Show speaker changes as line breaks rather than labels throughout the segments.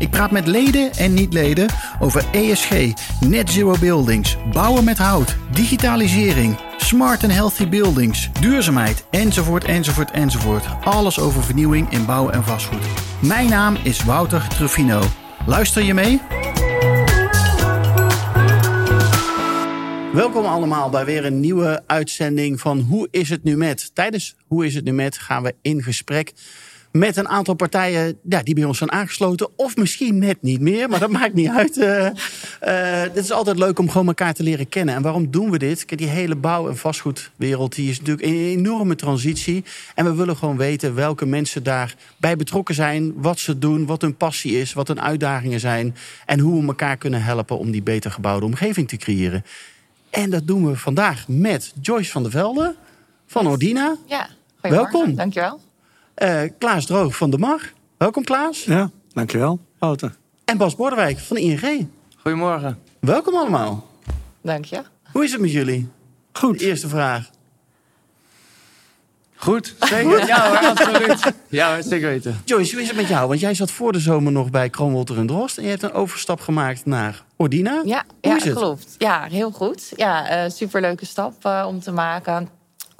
Ik praat met leden en niet-leden over ESG, net zero buildings, bouwen met hout, digitalisering, smart and healthy buildings, duurzaamheid, enzovoort, enzovoort, enzovoort. Alles over vernieuwing in bouw en vastgoed. Mijn naam is Wouter Truffino. Luister je mee? Welkom allemaal bij weer een nieuwe uitzending van Hoe is het nu met? Tijdens Hoe is het nu met gaan we in gesprek met een aantal partijen ja, die bij ons zijn aangesloten. Of misschien net niet meer, maar dat maakt niet uit. Uh, het is altijd leuk om gewoon elkaar te leren kennen. En waarom doen we dit? Kijk, die hele bouw- en vastgoedwereld die is natuurlijk een enorme transitie. En we willen gewoon weten welke mensen daarbij betrokken zijn. Wat ze doen, wat hun passie is, wat hun uitdagingen zijn. En hoe we elkaar kunnen helpen om die beter gebouwde omgeving te creëren. En dat doen we vandaag met Joyce van der Velde van Ordina.
Ja,
Welkom.
Dankjewel.
Uh, Klaas Droog van de Mar. Welkom Klaas.
Ja, dankjewel. Wouter.
En Bas Bordewijk van de ING.
Goedemorgen.
Welkom allemaal.
Dank je.
Hoe is het met jullie?
Goed.
De eerste vraag.
Goed, zeker. Ja hoor, absoluut. Ja hoor, zeker weten.
Joyce, hoe is het met jou? Want jij zat voor de zomer nog bij Kroonwolter en Drost. En je hebt een overstap gemaakt naar Ordina.
Ja,
hoe
ja
is het?
klopt. Ja, heel goed. Ja, uh, superleuke stap uh, om te maken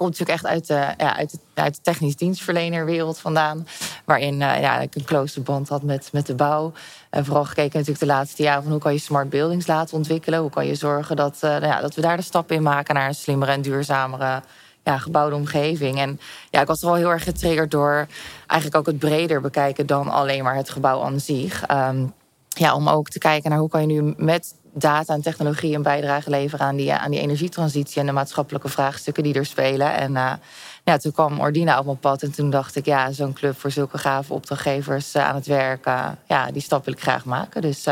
komt natuurlijk echt uit de, ja, uit de, uit de technisch dienstverlenerwereld vandaan. Waarin uh, ja, ik een close band had met, met de bouw. En vooral gekeken natuurlijk de laatste jaren van hoe kan je smart buildings laten ontwikkelen. Hoe kan je zorgen dat, uh, nou ja, dat we daar de stap in maken naar een slimmere en duurzamere ja, gebouwde omgeving. En ja, ik was er wel heel erg getriggerd door eigenlijk ook het breder bekijken dan alleen maar het gebouw aan zich. Um, ja, om ook te kijken naar hoe kan je nu met data en technologie een bijdrage leveren aan die, aan die energietransitie en de maatschappelijke vraagstukken die er spelen. En uh, ja, toen kwam Ordina op mijn pad en toen dacht ik, ja, zo'n club voor zulke gave opdrachtgevers uh, aan het werk, uh, ja, die stap wil ik graag maken. Dus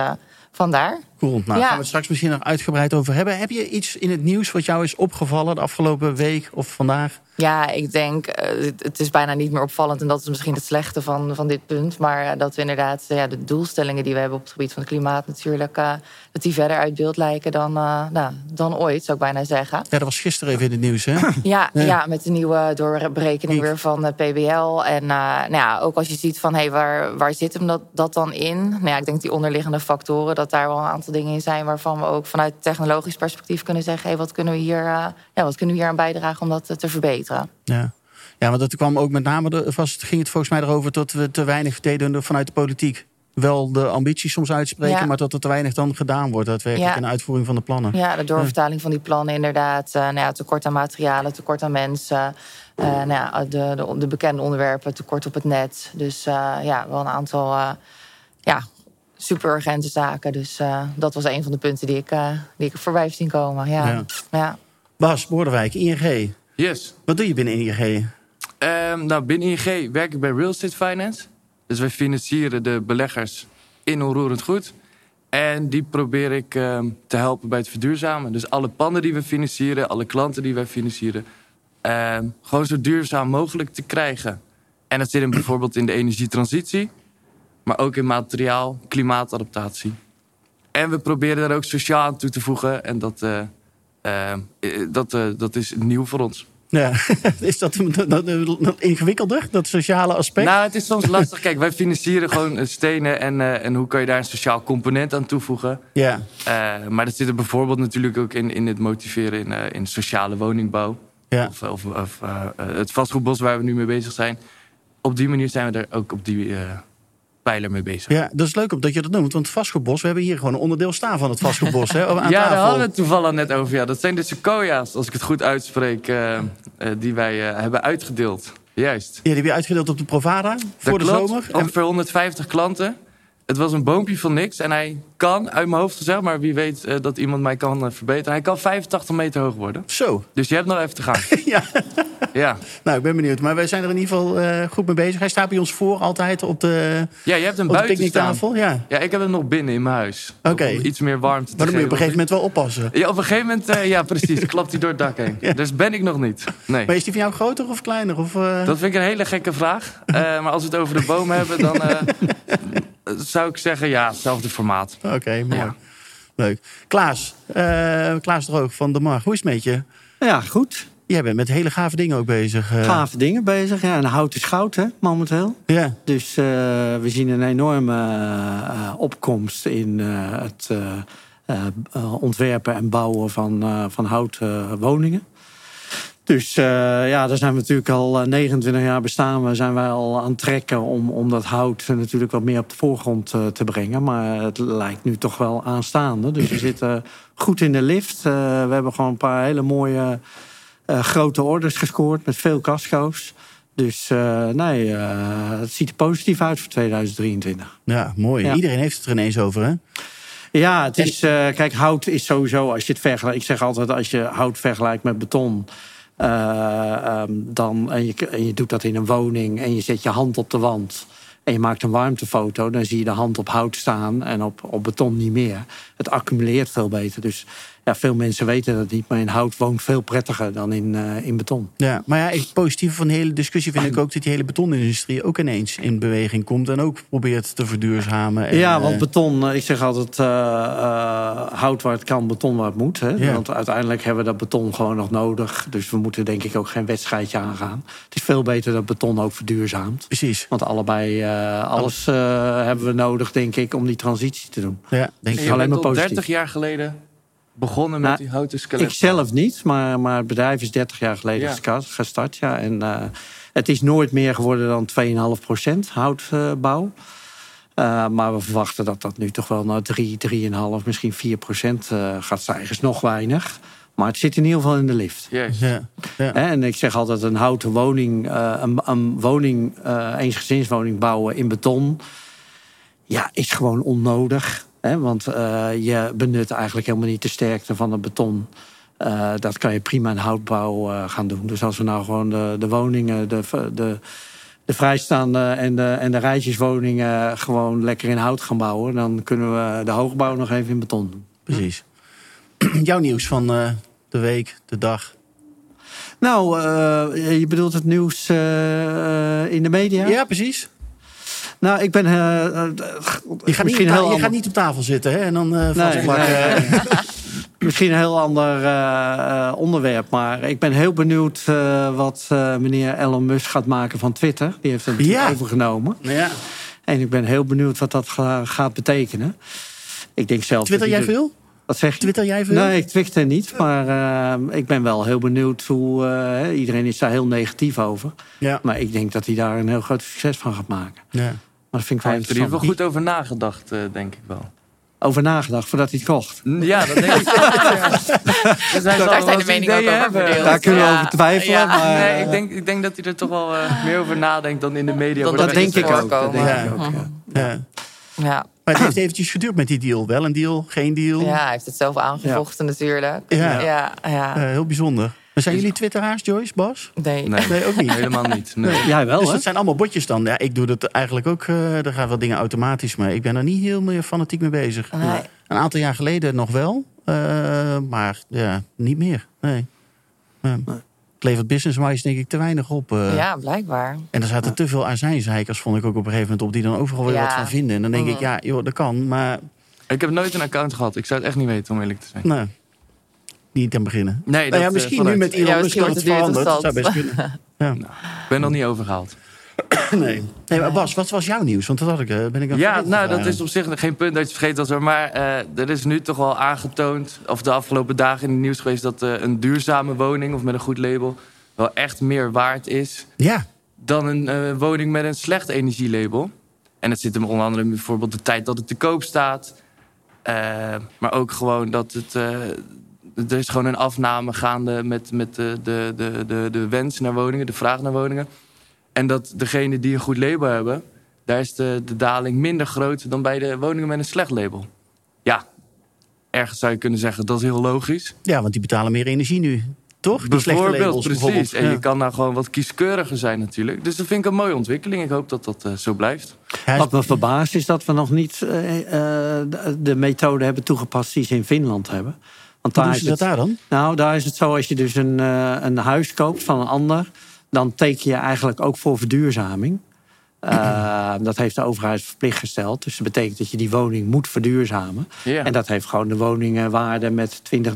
vandaar.
Cool, nou ja. gaan we het straks misschien nog uitgebreid over hebben. Heb je iets in het nieuws wat jou is opgevallen de afgelopen week of vandaag?
Ja, ik denk, uh, het is bijna niet meer opvallend. En dat is misschien het slechte van, van dit punt. Maar uh, dat we inderdaad ja, de doelstellingen die we hebben op het gebied van het klimaat natuurlijk... Uh, dat die verder uit beeld lijken dan, nou, dan ooit, zou ik bijna zeggen.
Ja, dat was gisteren even in het nieuws, hè?
ja, ja. ja, met de nieuwe doorberekening weer van PBL. En nou ja, ook als je ziet van, hé, hey, waar, waar zit hem dat, dat dan in? Nou ja, ik denk die onderliggende factoren, dat daar wel een aantal dingen in zijn... waarvan we ook vanuit technologisch perspectief kunnen zeggen... hé, wat kunnen we hier, ja, wat kunnen we hier aan bijdragen om dat te verbeteren?
Ja. ja, want dat kwam ook met name vast, ging het volgens mij erover dat we te weinig deden vanuit de politiek. Wel de ambities soms uitspreken, ja. maar dat er te weinig dan gedaan wordt, daadwerkelijk ja. in de uitvoering van de plannen.
Ja, de doorvertaling van die plannen inderdaad. Uh, nou ja, tekort aan materialen, tekort aan mensen. Uh, nou ja, de, de, de, bekende onderwerpen, tekort op het net. Dus uh, ja, wel een aantal ja, super urgente zaken. Dus dat was een van de punten die ik, die ik voorbij heb zien komen. Ja. Ja. ja.
Bas Boordewijk, ING.
Yes.
Wat doe je binnen ING?
Um, nou, binnen ING werk ik bij Real Estate Finance. Dus wij financieren de beleggers in onroerend goed. En die probeer ik um, te helpen bij het verduurzamen. Dus alle panden die we financieren, alle klanten die wij financieren... Um, gewoon zo duurzaam mogelijk te krijgen. En dat zit hem bijvoorbeeld in de energietransitie... maar ook in materiaal, klimaatadaptatie. En we proberen daar ook sociaal aan toe te voegen. En dat... Uh, uh, dat, uh, dat is nieuw voor ons.
Ja, is dat, dat, dat, ingewikkelder, dat sociale aspect?
Nou, het is soms lastig. Kijk, wij financieren gewoon stenen en, uh, en hoe kan je daar een sociaal component aan toevoegen.
Ja.
maar dat zit er bijvoorbeeld natuurlijk ook in, in het motiveren in, in sociale woningbouw.
Ja.
Of, of, of het vastgoedbos waar we nu mee bezig zijn. Op die manier zijn we er ook op die pijler mee bezig.
Ja, dat is leuk omdat je dat noemt. Want het vastgoedbos, we hebben hier gewoon een onderdeel staan van het vastgoedbos. hè, aan
ja,
tafel.
daar hadden we het toevallig net over. Ja. Dat zijn de sequoia's, als ik het goed uitspreek, uh, uh, die wij uh, hebben uitgedeeld. Juist.
Ja, die heb je uitgedeeld op de Provada voor
dat
de
klopt.
zomer.
Ongeveer 150 klanten. Het was een boompje van niks. En hij kan, uit mijn hoofd gezegd, maar wie weet uh, dat iemand mij kan uh, verbeteren. Hij kan 85 meter hoog worden.
Zo.
Dus je hebt nog even te gaan.
ja.
Ja.
Nou, ik ben benieuwd. Maar wij zijn er in ieder geval eh, goed mee bezig. Hij staat bij ons voor altijd op de,
ja, je hebt een
op de
buiten staan.
picknicktafel. Ja.
Ja, ik heb hem nog binnen in mijn huis.
Oké.
Om iets meer warmte te
Maar dan moet je op een
geven.
gegeven moment wel oppassen.
Ja, op een gegeven moment, eh, ja precies, klapt hij door het dak heen. Dus ben ik nog niet. Nee.
Maar is die van jou groter of kleiner? Of, eh,
Dat vind ik een hele gekke vraag. Eh, maar als we het over de boom hebben, dan eh, zou ik zeggen, ja, hetzelfde formaat.
Oké, mooi.
Ja.
Leuk. Klaas, eh, Klaas Droog van de Mar. Hoe is het met je?
Ja, goed.
Jij bent met hele gave dingen ook bezig. eh.
Gave dingen bezig. Ja, en hout is goud, hè, momenteel.
Ja,
Dus eh, we zien een enorme eh, opkomst in het ontwerpen en bouwen van, van houten woningen. Dus ja, daar zijn we natuurlijk al eh, 29 jaar bestaan. We zijn wij al aan het trekken om, om dat hout natuurlijk wat meer op de voorgrond te brengen. Maar het lijkt nu toch wel aanstaande. Dus we zitten goed in de lift. We hebben gewoon een paar hele mooie grote orders gescoord met veel casco's. Dus eh, nee, eh, het ziet er positief uit voor 2023.
ja mooi.
Ja.
Iedereen heeft het er ineens over, hè?
Ja, het is, eh, kijk, hout is sowieso, als je het vergelijkt... Ik zeg altijd, als je hout vergelijkt met beton... eh, ehm, dan, en, je, en je doet dat in een woning en je zet je hand op de wand... en je maakt een warmtefoto, dan zie je de hand op hout staan... en op, op beton niet meer. Het accumuleert veel beter. Dus ja, veel mensen weten dat niet, maar in hout woont veel prettiger dan in, eh, in beton.
Ja, maar ja, het positieve van de hele discussie vind ik ook dat die hele betonindustrie ook ineens in beweging komt en ook probeert te verduurzamen. En,
Ja, want
eh,
beton, eh, ik zeg altijd, eh, eh, hout waar het kan, beton waar het moet. Hè?
Ja.
Want uiteindelijk hebben we dat beton gewoon nog nodig. Dus we moeten denk ik ook geen wedstrijdje aangaan. Het is veel beter dat beton ook verduurzaamt.
precies.
Want allebei, eh, alles eh, hebben we nodig, denk ik, om die transitie te doen.
Ja, denk
En
ik.
je
alleen maar positief.
30 jaar geleden begonnen met
Nou,
die houten skelet.
Ik zelf niet, maar, maar het bedrijf is 30 jaar geleden
Ja.
gestart. Ja, en eh, het is nooit meer geworden dan 2,5 procent houtbouw. Eh, maar we verwachten dat dat nu toch wel naar 3, 3,5, misschien 4 procent eh, gaat stijgen. Is nog weinig. Maar het zit in ieder geval in de lift.
Ja,
En ik zeg altijd, een houten woning, eh, een, een woning, eh eensgezinswoning bouwen in beton, ja, is gewoon onnodig. Hè? Want eh, je benut eigenlijk helemaal niet de sterkte van het beton. Eh, dat kan je prima in houtbouw eh, gaan doen. Dus als we nou gewoon de, de woningen, de, de, de vrijstaande en de, en de rijtjeswoningen gewoon lekker in hout gaan bouwen, dan kunnen we de hoogbouw nog even in beton doen.
precies. Jouw nieuws van eh, de week, de dag.
Nou, eh, je bedoelt het nieuws in de media?
Ja, precies.
Nou, ik ben. eh, eh,
Je gaat, niet,
misschien
op ta-
heel
je gaat
ander-
niet op tafel zitten hè? en dan eh
Nee,
vastplakken.
nee, Misschien een heel ander onderwerp. Maar ik ben heel benieuwd wat meneer Elon Musk gaat maken van Twitter. Die heeft het
Ja.
overgenomen.
Ja.
En ik ben heel benieuwd wat dat ga- gaat betekenen. Ik denk zelf.
Twitter jij veel?
Wat zeg je?
Twitter jij veel?
Nee, ik twitter niet. Maar eh, ik ben wel heel benieuwd hoe. iedereen is daar heel negatief over.
Ja.
Maar ik denk dat hij daar een heel groot succes van gaat maken.
ja.
Maar dat vind ik
Hij
wel
heeft er
interessant.
geval goed over nagedacht, eh, denk ik wel.
Over nagedacht voordat hij het kocht.
Ja, dat denk ik. Dus
Daar zijn
wel
de meningen ook over
hebben.
verdeeld.
Daar kunnen we
Ja.
over twijfelen.
Ja.
Maar,
Nee, ik denk, ik denk dat hij er toch wel eh, meer over nadenkt dan in de media.
Dat denk ik ook. Dat
voorkomen.
denk
Ja.
ik ook ja.
Ja.
Ja.
Maar het heeft eventjes geduurd met die deal. Wel een deal, geen deal.
ja, hij heeft het zelf aangevochten natuurlijk.
Ja.
ja, ja.
Eh, heel bijzonder. Maar zijn jullie twitteraars, Joyce, Bas?
Nee.
Nee,
Nee, ook niet.
helemaal niet. Nee.
Jij wel,
dus
hè?
dat zijn allemaal botjes dan. Ja, ik doe dat eigenlijk ook. eh er gaan wel dingen automatisch, maar ik ben er niet heel meer fanatiek mee bezig.
Nee.
Een aantal jaar geleden nog wel, eh, maar ja, niet meer. Nee. Ja. Het levert business-wise denk ik te weinig op. eh.
Ja, blijkbaar.
En er zaten te veel azijnzeikers, vond ik ook op een gegeven moment op, die dan overal weer
Ja.
wat van vinden. En dan denk ik,
Mhm.
ja, joh, dat kan, maar
Ik heb nooit een account gehad. Ik zou het echt niet weten, om eerlijk te zijn.
nou, niet aan beginnen.
Nee,
Nou ja,
dat,
misschien
eh,
nu
vooruit.
met Elon
Ja,
Musk dat
misschien
het. Dat zou best kunnen.
Ik ben nog niet overgehaald.
Nee. nee, maar Bas, wat was jouw nieuws? Want dat had ik, eh, ben ik aan het
Ja, nou, dat is op zich geen punt dat je vergeten was. hoor. Maar eh, er is nu toch wel aangetoond, of de afgelopen dagen in het nieuws geweest... dat eh, een duurzame woning of met een goed label wel echt meer waard is...
Ja,
dan een eh, woning met een slecht energielabel. En dat zit hem onder andere in bijvoorbeeld de tijd dat het te koop staat. Eh, maar ook gewoon dat het... er is gewoon een afname gaande met, met de, de, de, de, de wens naar woningen, de vraag naar woningen. En dat degene die een goed label hebben, daar is de, de daling minder groot dan bij de woningen met een slecht label. Ja, ergens zou je kunnen zeggen dat is heel logisch.
ja, want die betalen meer energie nu. Toch? Die slechte
Bijvoorbeeld,
labels,
precies.
bijvoorbeeld.
En
Ja.
je kan nou gewoon wat kieskeuriger zijn natuurlijk. Dus dat vind ik een mooie ontwikkeling. Ik hoop dat dat eh, zo blijft.
Wat me verbaast is dat we nog niet eh, eh, de methode hebben toegepast die ze in Finland hebben. Want
Hoe
daar
doen
is
ze dat
het,
daar dan?
Nou, daar is het zo als je dus een, eh, een huis koopt van een ander, dan teken je eigenlijk ook voor verduurzaming. Eh, dat heeft de overheid verplicht gesteld. Dus dat betekent dat je die woning moet verduurzamen.
Ja,
En dat heeft gewoon de woningenwaarde met 20,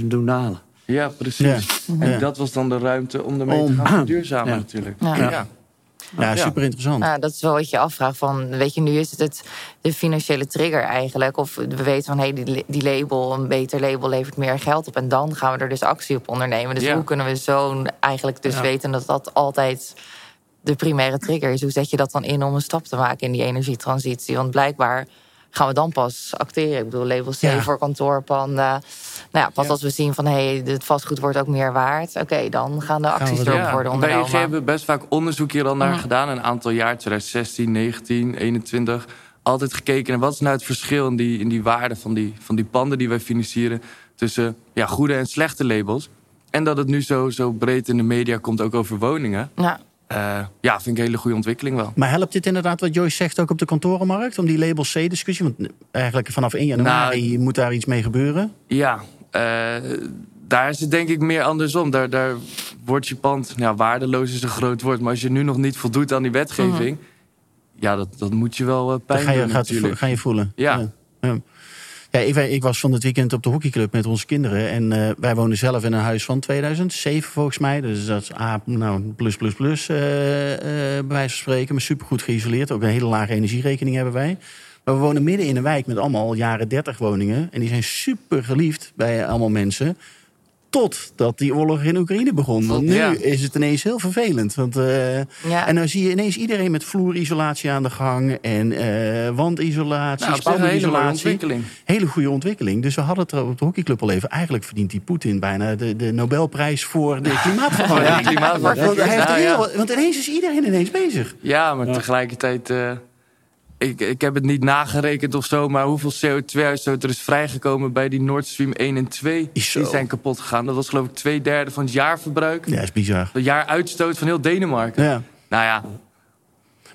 30.000 doen dalen.
ja precies.
Ja.
En
Ja.
dat was dan de ruimte om ermee
Om-
te gaan verduurzamen
Ja.
natuurlijk.
Ja.
Ja.
Ja,
Ja.
super interessant.
Nou, dat is wel wat je afvraagt van, weet je, nu is het, het de financiële trigger eigenlijk. Of we weten van, hé, hey, die, die label, een beter label levert meer geld op. En dan gaan we er dus actie op ondernemen. Dus
Ja.
hoe kunnen we zo eigenlijk dus
Ja.
weten dat dat altijd de primaire trigger is? Hoe zet je dat dan in om een stap te maken in die energietransitie? Want blijkbaar gaan we dan pas acteren. Ik bedoel, label C
Ja.
voor kantoorpanden. Nou ja, pas
Ja.
als we zien van, hé, hey, het vastgoed wordt ook meer waard. Oké, dan gaan de acties erop
Ja,
worden
bij EG
ondernomen.
hebben we best vaak onderzoek hier al naar
Mhm.
gedaan. Een aantal jaar, 2016, 19, 21. Altijd gekeken naar wat is nou het verschil in die, in die waarde van die, van die panden die wij financieren. Tussen ja, goede en slechte labels. En dat het nu zo, zo breed in de media komt, ook over woningen.
Ja.
Eh, ja, vind ik een hele goede ontwikkeling wel.
Maar helpt dit inderdaad wat Joyce zegt ook op de kantorenmarkt? Om die label C-discussie? Want eigenlijk vanaf 1 januari
Nou,
moet daar iets mee gebeuren.
Ja, eh, daar is het denk ik meer andersom. Daar, daar wordt je pand, ja, waardeloos is een groot woord. Maar als je nu nog niet voldoet aan die wetgeving... ja, dat, dat moet je wel eh, pijn
ga je,
doen
gaat,
natuurlijk.
ga je voelen.
Ja.
ja. Ja. Ja, ik, ik was van het weekend op de hockeyclub met onze kinderen. En eh, wij wonen zelf in een huis van 2007 volgens mij. Dus dat is A, nou, plus, plus, plus, eh, bij wijze van spreken. Maar supergoed geïsoleerd. Ook een hele lage energierekening hebben wij. Maar we wonen midden in een wijk met allemaal jaren 30 woningen. En die zijn super geliefd bij allemaal mensen. Totdat die oorlog in Oekraïne begon. Want nu
Ja.
is het ineens heel vervelend. Want, eh,
Ja.
En dan zie je ineens iedereen met vloerisolatie aan de gang. En eh wandisolatie,
Nou, hele ontwikkeling.
Hele goede ontwikkeling. Dus we hadden het er op de hockeyclub al even. Eigenlijk verdient die Poetin bijna de, de Nobelprijs voor de klimaatverandering.
Ja, klimaatverandering.
Er heel- want ineens is iedereen ineens bezig.
Ja, maar tegelijkertijd... eh, ik, ik heb het niet nagerekend of zo... maar hoeveel CO2-uitstoot er is vrijgekomen... bij die Nord Stream 1 en 2.
Zo.
Die zijn kapot gegaan. Dat was geloof ik twee derde van het jaarverbruik.
Ja, is bizar.
Het jaaruitstoot van heel Denemarken.
Ja.
Nou ja,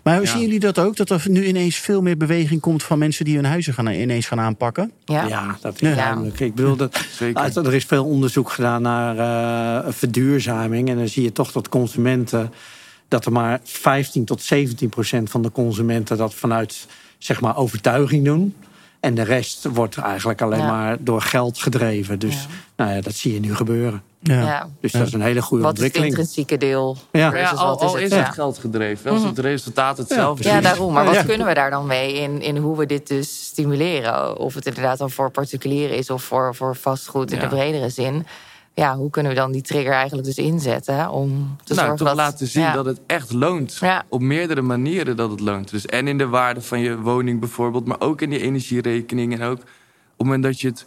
Maar hoe
Ja.
zien jullie dat ook? Dat er nu ineens veel meer beweging komt van mensen die hun huizen gaan, ineens gaan aanpakken?
Ja.
Ja, dat is
Ja.
duidelijk. Ik bedoel, dat,
zeker.
Er is veel onderzoek gedaan naar eh, verduurzaming. En dan zie je toch dat consumenten... dat er maar 15 tot 17 procent van de consumenten... dat vanuit zeg maar, overtuiging doen. En de rest wordt eigenlijk alleen
Ja.
maar door geld gedreven. Dus
Ja.
nou ja, dat zie je nu gebeuren.
Ja.
Dus dat is een hele goede
Wat is het
ontwikkeling.
intrinsieke deel?
Ja.
ja, al,
wat
al is het geld gedreven. Als het resultaat hetzelfde
Ja,
is.
daarom. Maar wat
Ja.
kunnen we daar dan mee in, in hoe we dit dus stimuleren? Of het inderdaad dan voor particulieren is of voor, voor vastgoed in
Ja.
de bredere zin. Ja, hoe kunnen we dan die trigger eigenlijk dus inzetten om te
nou,
zorgen
toch
dat...
laten zien
ja.
dat het echt loont.
Ja.
Op meerdere manieren dat het loont. Dus en in de waarde van je woning bijvoorbeeld, maar ook in die energierekening. En ook op het moment dat je het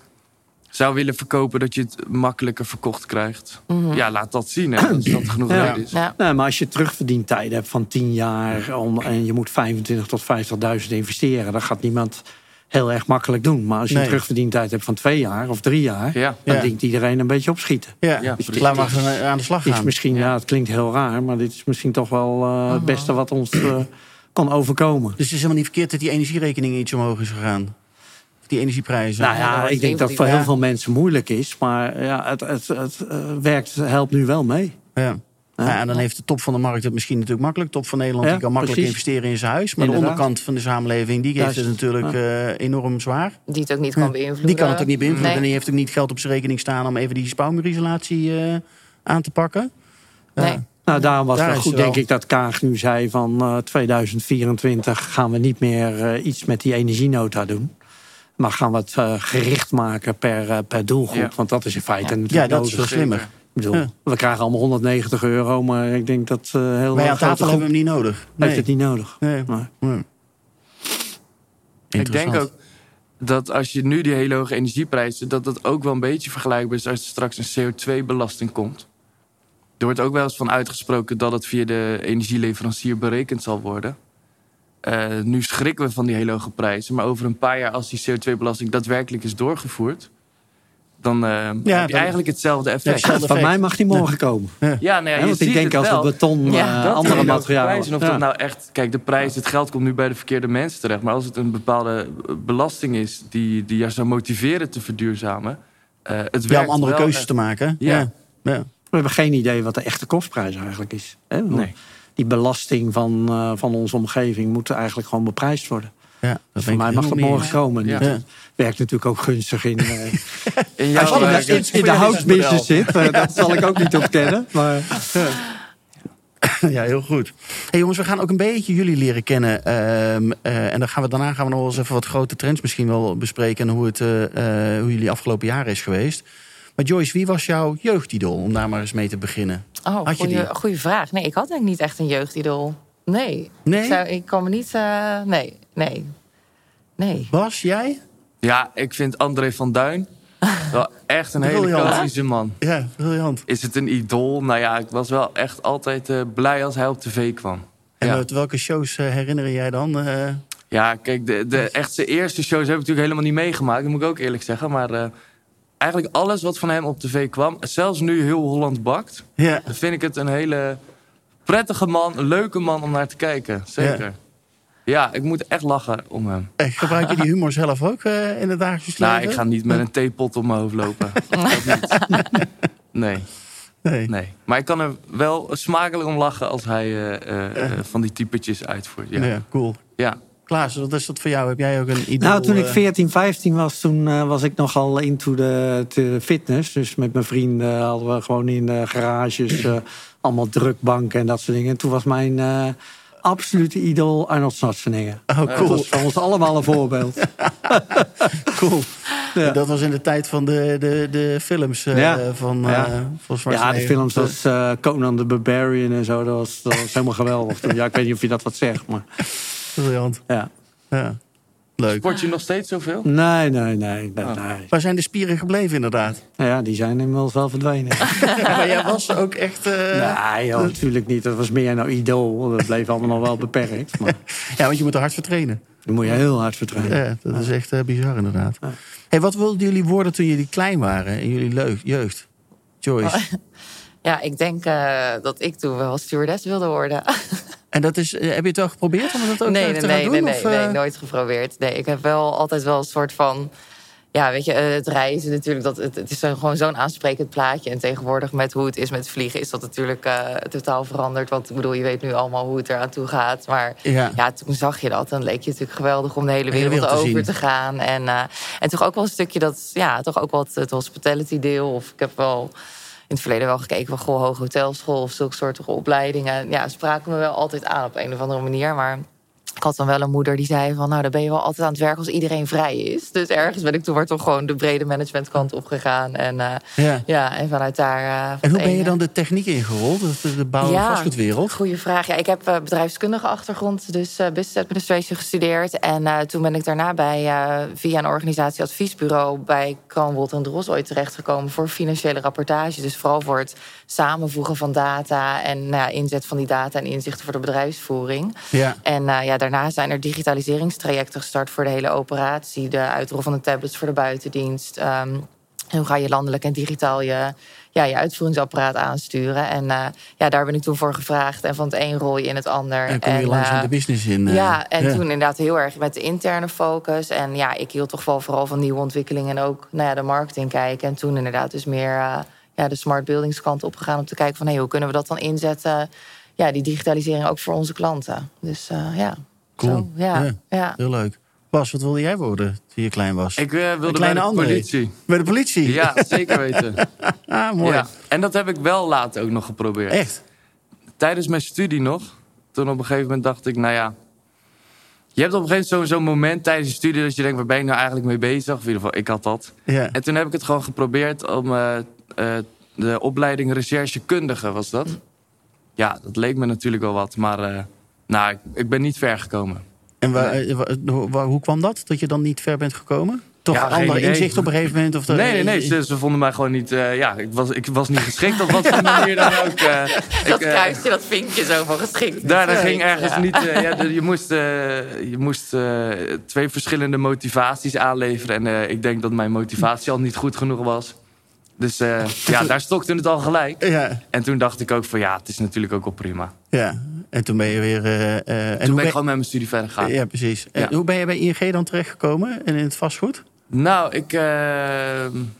zou willen verkopen, dat je het makkelijker verkocht krijgt. Ja, laat dat zien. Hè, dat dat genoeg
Ja.
reden is.
Mhm. Ja.
Nee, maar als je terugverdientijden hebt van 10 jaar om, en je moet 25 tot 50.000 investeren, dan gaat niemand heel erg makkelijk doen. Maar als je
Nee.
een terugverdientijd hebt van twee jaar of drie jaar,
Ja.
dan
Ja.
denkt iedereen een beetje opschieten.
Ja,
Ja,
dus laat maar eens aan de slag
Dit is
gaan.
misschien, ja. het klinkt heel raar, maar dit is misschien toch wel eh, het beste wat ons eh, kan overkomen.
Dus het is helemaal niet verkeerd dat die energierekening iets omhoog is gegaan. Of die energieprijzen.
Nou ja, ik denk dat het voor heel veel mensen moeilijk is, maar ja, het, het, het eh, werkt, helpt nu wel mee.
Ja. Ja, en dan heeft de top van de markt het misschien natuurlijk makkelijk. Top van Nederland
Ja,
die kan makkelijk
precies.
investeren in zijn huis. Maar
Inderdaad.
de onderkant van de samenleving die heeft het natuurlijk eh, enorm zwaar.
Die het ook niet kan beïnvloeden.
Die kan het ook niet beïnvloeden.
Nee.
En die heeft ook niet geld op zijn rekening staan om even die spouwmuurisolatie eh, aan te pakken.
Nee.
Nou, daarom was
Daar
het goed,
wel-
denk ik, dat Kaag nu zei van eh, 2024 gaan we niet meer eh, iets met die energienota doen. Maar gaan we het eh, gericht maken per, eh, per doelgroep.
Ja.
Want dat is in feite
Ja.
natuurlijk
Ja, dat is veel slimmer.
Ik bedoel,
Ja.
We krijgen allemaal 190 euro, maar ik denk dat eh heel
aan tafel
groep
hebben we hem niet nodig. Nee.
heeft het niet nodig.
Nee.
Maar,
Nee.
Ik denk ook dat als je nu die hele hoge energieprijzen... dat dat ook wel een beetje vergelijkbaar is als er straks een CO2-belasting komt. Er wordt ook wel eens van uitgesproken dat het via de energieleverancier berekend zal worden. Eh, nu schrikken we van die hele hoge prijzen. Maar over een paar jaar, als die CO2-belasting daadwerkelijk is doorgevoerd... dan eh, heb je
dan-
eigenlijk hetzelfde effect.
Ja,
Ja,
Van mij mag die morgen komen.
nou ja,
Hè,
je
want ik
ziet
denk
het
als
wel.
het beton,
Ja,
eh,
Dat
andere materialen.
Of
Ja.
dat nou echt, kijk, de prijs, het geld komt nu bij de verkeerde mensen terecht. Maar als het een bepaalde belasting is die, die jou zou motiveren te verduurzamen. eh het
Ja,
werkt
om andere
wel
keuzes
echt.
te maken.
Ja.
Ja. Ja.
We hebben geen idee wat de echte kostprijs eigenlijk is. Hè?
Nee.
Die belasting van, eh, van onze omgeving moet eigenlijk gewoon beprijsd worden.
Ja,
Dus voor mij mag dat morgen komen.
Ja.
Werkt natuurlijk ook gunstig in, eh,
In
als
jouw,
je
eh,
in, in de houtsbusiness zit. eh, dat zal ik ook niet ontkennen. Maar,
Ja, heel goed. Hey jongens, we gaan ook een beetje jullie leren kennen. Ehm, eh, en dan gaan we, daarna gaan we nog wel eens even wat grote trends misschien wel bespreken. En hoe, het, eh, eh, hoe jullie afgelopen jaren is geweest. Maar Joyce, wie was jouw jeugdidool? Om daar maar eens mee te beginnen.
Oh, goeie vraag. Nee, ik had denk ik niet echt een jeugdidool. Nee.
Nee?
Ik, zou, ik kan me niet... eh, nee, nee. Nee.
Bas, jij?
Ja, ik vind André van Duin wel echt een hele chaotische man.
Ja, briljant.
Is het een idool? Nou ja, ik was wel echt altijd eh, blij als hij op tv kwam.
En
Ja.
uit welke shows eh, herinner jij dan? Eh,
Ja, kijk, de, de echt zijn eerste shows heb ik natuurlijk helemaal niet meegemaakt. Dat moet ik ook eerlijk zeggen. Maar eh, eigenlijk alles wat van hem op tv kwam, zelfs nu heel Holland bakt,
ja.
dan vind ik het een hele prettige man, een leuke man om naar te kijken. Zeker. Ja, ik moet echt lachen om hem.
Gebruik je die humor zelf ook eh, in het dagelijks leven?
Nou, ik ga niet met een theepot op mijn hoofd lopen. Dat niet. Nee,
Nee.
nee. Maar ik kan er wel smakelijk om lachen als hij eh, eh, van die typetjes uitvoert. Ja.
Ja, cool.
ja.
Klaas, wat is dat voor jou? Heb jij ook een idool?
nou, toen ik
eh,
14, 15 was, toen was ik nogal into de, de fitness. Dus met mijn vrienden hadden we gewoon in de garages eh, allemaal drukbanken en dat soort dingen. En toen was mijn eh, absolute idool Arnold Schwarzenegger.
Oh,
Dat
cool.
was voor ons allemaal een voorbeeld.
cool.
Ja.
Dat was in de tijd van de, de, de films
Ja.
van,
Ja.
eh van
Ja, de films als eh, Conan the Barbarian en zo, dat was, dat was helemaal geweldig. Ja, ik weet niet of je dat wat zegt, maar
Briljant.
ja.
Ja. Leuk.
Sport je nog steeds zoveel?
Nee, nee, nee. nee,
Oh.
nee.
Waar zijn de spieren gebleven inderdaad?
Nou ja, die zijn inmiddels wel verdwenen.
maar jij was ook echt... eh,
nee, joh, natuurlijk niet. Dat was meer nou idool. Dat bleef allemaal nog wel beperkt. Maar
Ja, want je moet er hard vertrainen.
dan moet je heel hard vertrainen.
Ja, dat is echt eh, bizar inderdaad. Hey, wat wilden jullie worden toen jullie klein waren in jullie jeugd? Joyce.
Ja, ik denk eh, dat ik toen wel stewardess wilde worden.
En dat is, eh, heb je het wel geprobeerd om dat ook
nee,
eh,
nee,
te
nee,
doen?
nee, nee,
of, eh?
nee, nooit geprobeerd. Nee, ik heb wel altijd wel een soort van... Ja, weet je, het reizen natuurlijk, dat, het, het is gewoon zo'n aansprekend plaatje. En tegenwoordig met hoe het is met vliegen is dat natuurlijk totaal veranderd. Want ik bedoel, je weet nu allemaal hoe het eraan toe gaat. Maar
Ja.
ja, toen zag je dat. Dan leek je natuurlijk geweldig om de hele wereld, over te gaan. En, en toch ook wel een stukje dat, ja, toch ook wat het hospitality deel. Of ik heb wel het verleden wel gekeken van goh, hoge hotelschool of zulke soorten opleidingen. Ja, spraken me wel altijd aan op een of andere manier. Maar ik had dan wel een moeder die zei van... nou, dan ben je wel altijd aan het werk als iedereen vrij is. Dus ergens ben ik toen maar toch gewoon de brede managementkant opgegaan. En eh,
Ja.
ja, en vanuit daar... eh, van
En hoe ben je dan de techniek ingerold? De, de bouw- en vastgoedwereld?
Goeie vraag. Ja, ik heb eh, bedrijfskundige achtergrond, dus business administration gestudeerd. En toen ben ik daarna bij, via een organisatie adviesbureau bij Kranwold en Dros ooit terechtgekomen voor financiële rapportage. Dus vooral voor het samenvoegen van data en nou ja, inzet van die data en inzichten voor de bedrijfsvoering.
Ja.
En eh, ja, daarna zijn er digitaliseringstrajecten gestart voor de hele operatie. De uitrol van de tablets voor de buitendienst. En hoe ga je landelijk en digitaal je, ja, je uitvoeringsapparaat aansturen? En eh, ja, daar ben ik toen voor gevraagd. En van het een rol je in het ander.
En kom je
En,
langzaam
eh,
de business in.
ja, en toen inderdaad heel erg met de interne focus. En ja, ik hield toch wel vooral van nieuwe ontwikkelingen en ook nou ja, de marketing kijken. En toen inderdaad dus meer ja, de smart buildings kant opgegaan om te kijken van hey, hoe kunnen we dat dan inzetten? Ja, die digitalisering ook voor onze klanten. Dus eh, ja.
Cool.
Zo, ja,
Ja.
ja.
Heel leuk. Bas, wat wilde jij worden toen je klein was?
Ik eh, wilde bij de
André.
politie.
Bij de politie?
Ja, zeker weten.
Ah, mooi.
Ja. En dat heb ik wel later ook nog geprobeerd.
Echt?
Tijdens mijn studie nog. Toen op een gegeven moment dacht ik, nou ja... Je hebt op een gegeven moment zo'n moment tijdens je studie... dat je denkt, waar ben ik nou eigenlijk mee bezig? Of in ieder geval, ik had dat.
Ja.
En toen heb ik het gewoon geprobeerd om... eh, de opleiding recherchekundige was dat. Ja, dat leek me natuurlijk wel wat. Maar eh, nou, ik, ik ben niet ver gekomen.
En waar, eh, wa- wa- hoe kwam dat? Dat je dan niet ver bent gekomen? toch
Ja,
ander inzicht op een gegeven moment? Of
Nee, nee, nee. Ze, ze vonden mij gewoon niet... eh, ja, ik was, ik was niet geschikt op wat voor manier dan ook. eh,
Dat
eh,
eh, kruisje, dat vinkje zo van geschikt.
Daar
Ja.
ging ergens
Ja.
niet. eh, ja, de- je moest, eh, je moest eh, twee verschillende motivaties aanleveren. En eh, ik denk dat mijn motivatie al niet goed genoeg was. Dus eh, ja, daar stokte het al gelijk.
Ja,
En toen dacht ik ook van ja, het is natuurlijk ook wel prima.
ja. En toen ben je weer... eh, eh, en
Toen ben ik gewoon met mijn studie verder gegaan.
Ja, precies. En hoe ben je bij ING dan terechtgekomen en in het vastgoed?
Nou, ik,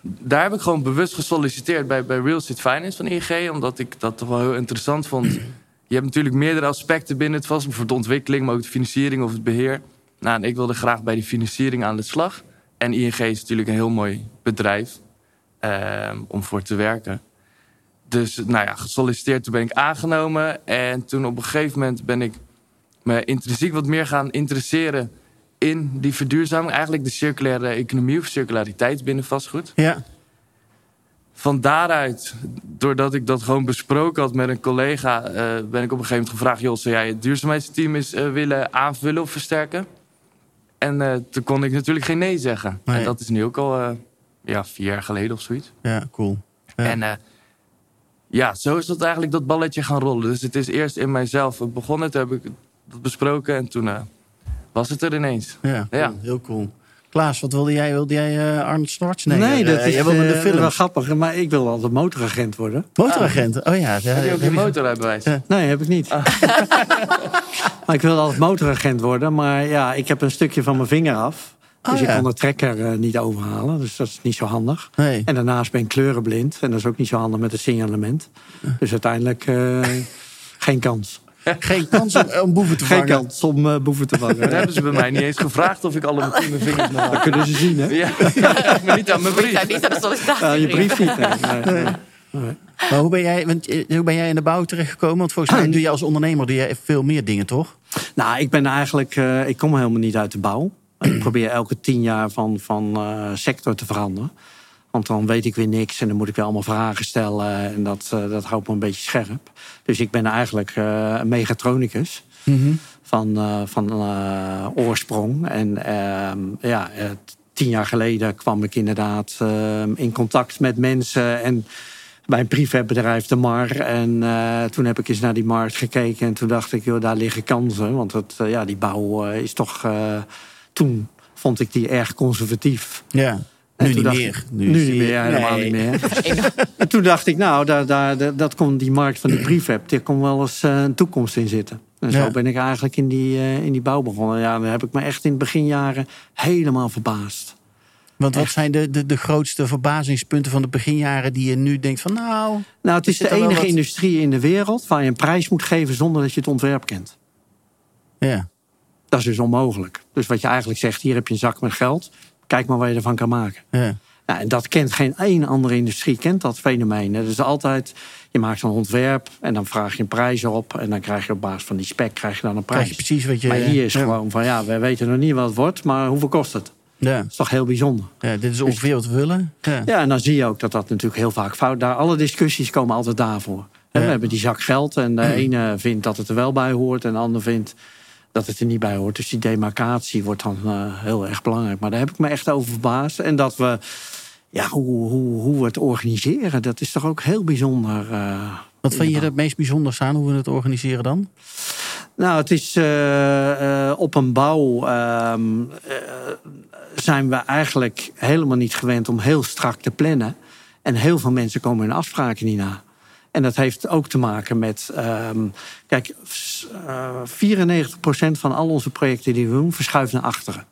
daar heb ik gewoon bewust gesolliciteerd bij, bij Real Estate Finance van ING. Omdat ik dat toch wel heel interessant vond. Je hebt natuurlijk meerdere aspecten binnen het vast. Bijvoorbeeld de ontwikkeling, maar ook de financiering of het beheer. Nou, en ik wilde graag bij die financiering aan de slag. En ING is natuurlijk een heel mooi bedrijf eh, om voor te werken. Dus nou ja, gesolliciteerd, toen ben ik aangenomen. En toen op een gegeven moment ben ik me intrinsiek wat meer gaan interesseren in die verduurzaming. Eigenlijk de circulaire economie of circulariteit binnen vastgoed.
Ja.
Van daaruit, doordat ik dat gewoon besproken had met een collega... eh, ben ik op een gegeven moment gevraagd... joh, zou jij het duurzaamheidsteam eens eh, willen aanvullen of versterken? En eh, toen kon ik natuurlijk geen nee zeggen.
Nee.
En dat is nu ook al ja, vier jaar geleden of zoiets.
Ja, cool. Ja.
En eh, ja, zo is dat eigenlijk dat balletje gaan rollen. Dus het is eerst in mijzelf begonnen. Toen heb ik dat besproken en toen eh, was het er ineens.
Ja,
Ja.
heel cool. Klaas, wat wilde jij? Wilde jij eh, Arnold Schwarzenegger?
Nee, dat is
jij wilde de film.
wel grappig. Maar ik wil altijd motoragent worden.
Motoragent. Oh ja.
Heb je ook een motorrijbewijs?
Nee, heb ik niet. maar ik wilde altijd motoragent worden. Maar ja, ik heb een stukje van mijn vinger af. Dus
Oh,
ik
ja.
kon de trekker eh, niet overhalen. Dus dat is niet zo handig.
Nee.
En daarnaast ben ik kleurenblind. En dat is ook niet zo handig met het signalement. Dus uiteindelijk eh, geen kans.
Geen kans om, om boeven te
Geen
vangen.
kans om eh, boeven te
Dat
vangen.
hebben ze bij mij niet eens gevraagd of ik alle mijn vingers nog
Dat kunnen ze zien, hè?
Ja, maar niet aan mijn
Ik
brief.
zou niet aan de sollicitatie.
Ja, je brief niet. hè? Nee, nee.
Maar hoe ben, jij, want, eh, hoe ben jij in de bouw terechtgekomen? Want volgens mij doe je als ondernemer doe je veel meer dingen, toch?
Nou, ik ben eigenlijk, eh, ik kom helemaal niet uit de bouw. Ik probeer elke tien jaar van, van eh, sector te veranderen. Want dan weet ik weer niks en dan moet ik weer allemaal vragen stellen. En dat, eh, dat houdt me een beetje scherp. Dus ik ben eigenlijk eh, een mechatronicus van, eh, van eh, oorsprong. En ehm, ja, tien jaar geleden kwam ik inderdaad ehm, in contact met mensen. En bij een prefab-bedrijf, de Mar. En toen heb ik eens naar die markt gekeken. En toen dacht ik, joh, daar liggen kansen. Want het, ja, die bouw is toch... toen vond ik die erg conservatief.
Ja.
En
Nu niet meer.
ik- Nu, niet meer, helemaal
nee.
niet meer. en toen dacht ik, nou, daar, daar, daar- dat kon die markt van die prefab... daar kon wel eens eh, een toekomst in zitten. En zo
Ja.
ben ik eigenlijk in die, eh, in die bouw begonnen. Ja, daar heb ik me echt in het beginjaren helemaal verbaasd.
Want wat zijn de, de, de grootste verbazingspunten van de beginjaren die je nu denkt van nou...
Nou, het is de enige
wat-
industrie in de wereld... waar je een prijs moet geven zonder dat je het ontwerp kent.
Ja.
Dat is dus onmogelijk. Dus wat je eigenlijk zegt, hier heb je een zak met geld. Kijk maar wat je ervan kan maken.
Ja.
Nou, en dat kent geen één andere industrie, kent dat fenomeen. Het is altijd, je maakt een ontwerp en dan vraag je een prijs op. En dan krijg je op basis van die spec krijg je dan een
Krijg
prijs.
je precies wat je...
maar hier is
ja.
gewoon van, ja, we weten nog niet wat het wordt, maar hoeveel kost het?
Ja.
Dat is toch heel bijzonder.
ja, dit is ongeveer wat we willen. Ja.
Ja, en dan zie je ook dat dat natuurlijk heel vaak fout... Daar, alle discussies komen altijd daarvoor. We hebben die zak geld en de ene vindt dat het er wel bij hoort... en de ander vindt dat het er niet bij hoort. Dus die demarcatie wordt dan eh, heel erg belangrijk. Maar daar heb ik me echt over verbaasd. En dat we, ja, hoe, hoe, hoe we het organiseren, dat is toch ook heel bijzonder. eh,
Wat vind je er het meest bijzonders aan, hoe we het organiseren dan?
Nou, het is eh, op een bouw ehm, eh, zijn we eigenlijk helemaal niet gewend om heel strak te plannen. En heel veel mensen komen hun afspraken niet na. En dat heeft ook te maken met. ehm, kijk, s- eh 94% van al onze projecten die we doen, verschuift naar achteren.